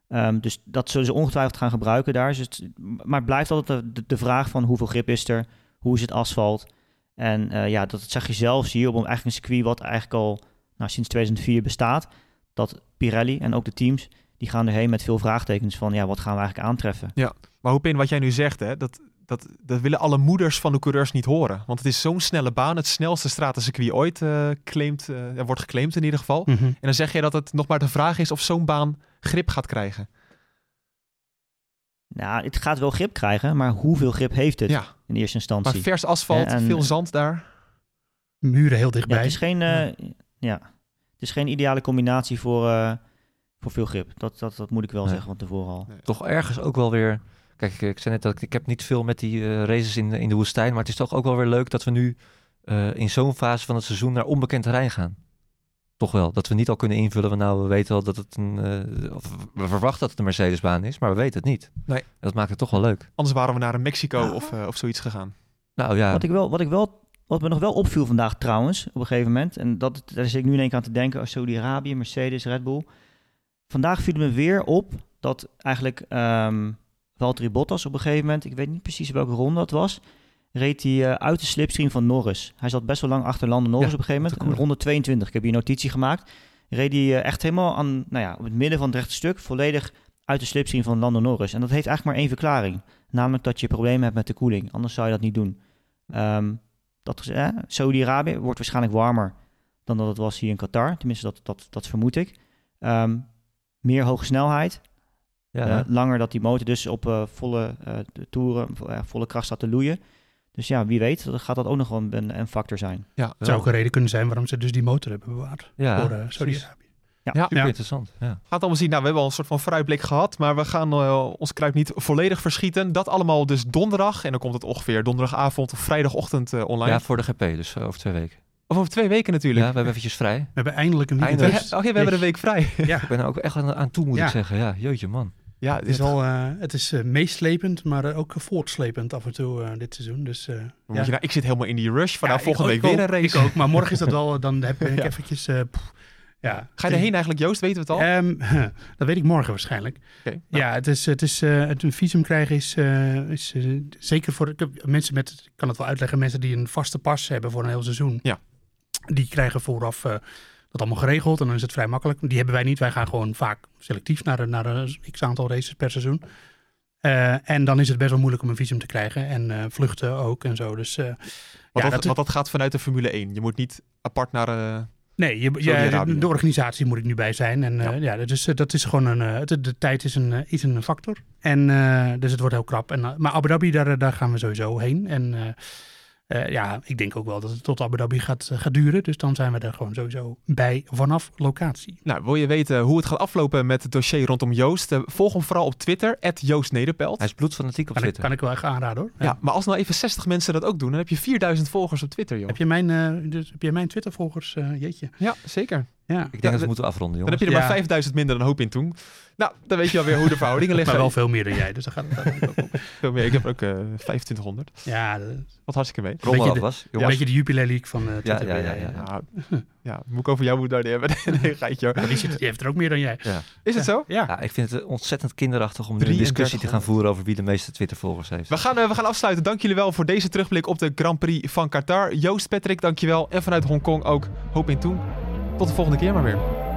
Ehm, dus dat zullen ze ongetwijfeld gaan gebruiken daar. Dus maar blijft altijd de, vraag van hoeveel grip is er, hoe is het asfalt. En eh, ja, dat zag je zelfs hier op een, eigenlijk een circuit wat eigenlijk al nou, sinds 2004 bestaat. Dat Pirelli en ook de teams, die gaan erheen met veel vraagtekens van ja, wat gaan we eigenlijk aantreffen. Maar hoop in wat jij nu zegt, hè, dat, dat, dat willen alle moeders van de coureurs niet horen. Want het is zo'n snelle baan, het snelste stratencircuit ooit eh claimt, eh, er wordt geclaimd in ieder geval. Mhm. En dan zeg je dat het nog maar de vraag is of zo'n baan grip gaat krijgen. Nou, het gaat wel grip krijgen, maar hoeveel grip heeft het Ja, in eerste instantie? maar vers asfalt, Ja, en- veel zand daar. Muren heel Ja, dichtbij. het is geen, eh, ja. het is geen ideale combinatie voor, eh, voor veel grip. Dat, dat, dat moet ik wel Nee. zeggen van tevoren al. Toch ergens ook wel weer... Kijk, ik, ik zei net dat ik, ik heb niet veel met die eh, races in, de- in de woestijn, maar het is toch ook wel weer leuk dat we nu eh, in zo'n fase van het seizoen naar onbekend terrein gaan. Toch wel, dat we niet al kunnen invullen, van nou, we weten wel dat het een... eh, of we verwachten dat het een Mercedesbaan is, maar we weten het niet. Nee. Dat maakt het toch wel leuk. Anders waren we naar een Mexico of, eh, of zoiets gegaan. Nou ja, Wat, ik wel, wat, ik wel, wat me nog wel opviel vandaag trouwens, op een gegeven moment, en dat, daar zit ik nu in één keer aan te denken, als Saudi-Arabië, Mercedes, Red Bull. Vandaag viel me weer op dat eigenlijk ehm Valtteri Bottas op een gegeven moment, ik weet niet precies welke ronde dat was, reed hij eh, uit de slipstream van Norris. Hij zat best wel lang achter Lando Norris Ja, op een gegeven moment. Ronde 22, ik heb hier notitie gemaakt. Reed hij eh, echt helemaal aan, nou ja, op het midden van het rechte stuk, volledig uit de slipstream van Lando Norris. En dat heeft eigenlijk maar één verklaring. Namelijk dat je problemen hebt met de koeling. Anders zou je dat niet doen. Ehm, dat eh, Saudi-Arabië wordt waarschijnlijk warmer dan dat het was hier in Qatar. Tenminste, dat, dat, dat vermoed ik. Ehm, meer hoge snelheid. Ja, Eh, langer dat die motor dus op eh, volle eh, toeren, vo- volle kracht staat te loeien. Dus ja, wie weet dan gaat dat ook nog wel een, een factor zijn. Ja, Het zou ook een reden kunnen zijn waarom ze dus die motor hebben bewaard. ja, voor. Saudi-Arabië. Ja, Super Ja. interessant. Ja. Gaat allemaal zien. Nou, we hebben al een soort van vooruitblik gehad, maar we gaan eh, ons kruid niet volledig verschieten. Dat allemaal dus donderdag. En dan komt het ongeveer donderdagavond of vrijdagochtend eh, online. ja, voor de GP, dus over twee weken. Of over twee weken Ja, natuurlijk. we hebben eventjes vrij. We hebben eindelijk een weekend. Eindelijk. rust. Oké, we hebben een week vrij. Ja, Ik ben er ook echt aan, aan toe, moet Ja. ik zeggen. Ja, jeetje man. Ja, het is, wel, eh, het is eh, meeslepend, maar eh, ook voortslepend af en toe dit seizoen. Dus, ja. je nou, ik zit helemaal in die rush van Ja, nou, volgende ik week ook, weer een Ik race. ook, maar morgen is dat wel, dan heb- ben (laughs) ik Ja. eventjes... pff, ja. Ga je erheen eigenlijk, Joost? Weten we het al? Ehm, (laughs) dat weet ik morgen waarschijnlijk. Nou, Ja, het is, het is, het een visum krijgen is, is zeker voor ik heb mensen met, ik kan het wel uitleggen, mensen die een vaste pas hebben voor een heel seizoen. Ja. Die krijgen vooraf dat allemaal geregeld en dan is het vrij makkelijk. Die hebben wij niet. Wij gaan gewoon vaak selectief naar, een- naar een x aantal races per seizoen. Eh, en dan is het best wel moeilijk om een visum te krijgen en eh, vluchten ook en zo. Dus want, ja, dat, dat- want dat gaat vanuit de Formule 1. Je moet niet apart naar... Nee, je, ja, de, de organisatie moet ik nu bij zijn. En Ja. ja, dus, dat is gewoon een. de, de tijd is een, is een factor. En dus het wordt heel krap. En, maar Abu Dhabi, daar, daar gaan we sowieso heen. En Eh, ja, ik denk ook wel dat het tot Abu Dhabi gaat, eh, gaat duren. Dus dan zijn we er gewoon sowieso bij vanaf locatie. Nou, wil je weten hoe het gaat aflopen met het dossier rondom Joost? Eh, volg hem vooral op Twitter, Joost Nederpelt. Hij is bloedfanatiek op Kan ik, Twitter. kan ik wel echt aanraden hoor. Ja, maar als nou even 60 mensen dat ook doen, dan heb je 4000 volgers op Twitter, joh. Heb je mijn, eh, dus, heb je mijn Twitter-volgers? eh, jeetje. Ja, zeker. Ja. Ik denk dat we dat- moeten afronden, Dan jongens. heb je er Ja. maar 5000 minder dan hoop in toen. Nou, dan weet je alweer hoe de verhoudingen (laughs) liggen. Maar wel veel meer dan jij, dus dan gaat het ook om. Veel meer. Ik heb ook eh 2500. Ja, de- Wat hartstikke mee. Rommel beetje de- was. een beetje de Jupiler League van eh Twitter. ja, ja, ja. Ja, ja, moet ik over jou moeten daar hebben? (laughs) Nee, geitje Die, zit, die heeft er ook meer dan jij. ja. Is het zo? Ja. ja, ik vind het ontzettend kinderachtig om nu een discussie te gaan 3300. voeren over wie de meeste Twitter-volgers heeft. We gaan, eh, we gaan afsluiten. Dank jullie wel voor deze terugblik op de Grand Prix van Qatar. Joost, Patrick, dankjewel. En vanuit Hongkong ook hoop in toen. Tot de volgende keer maar weer.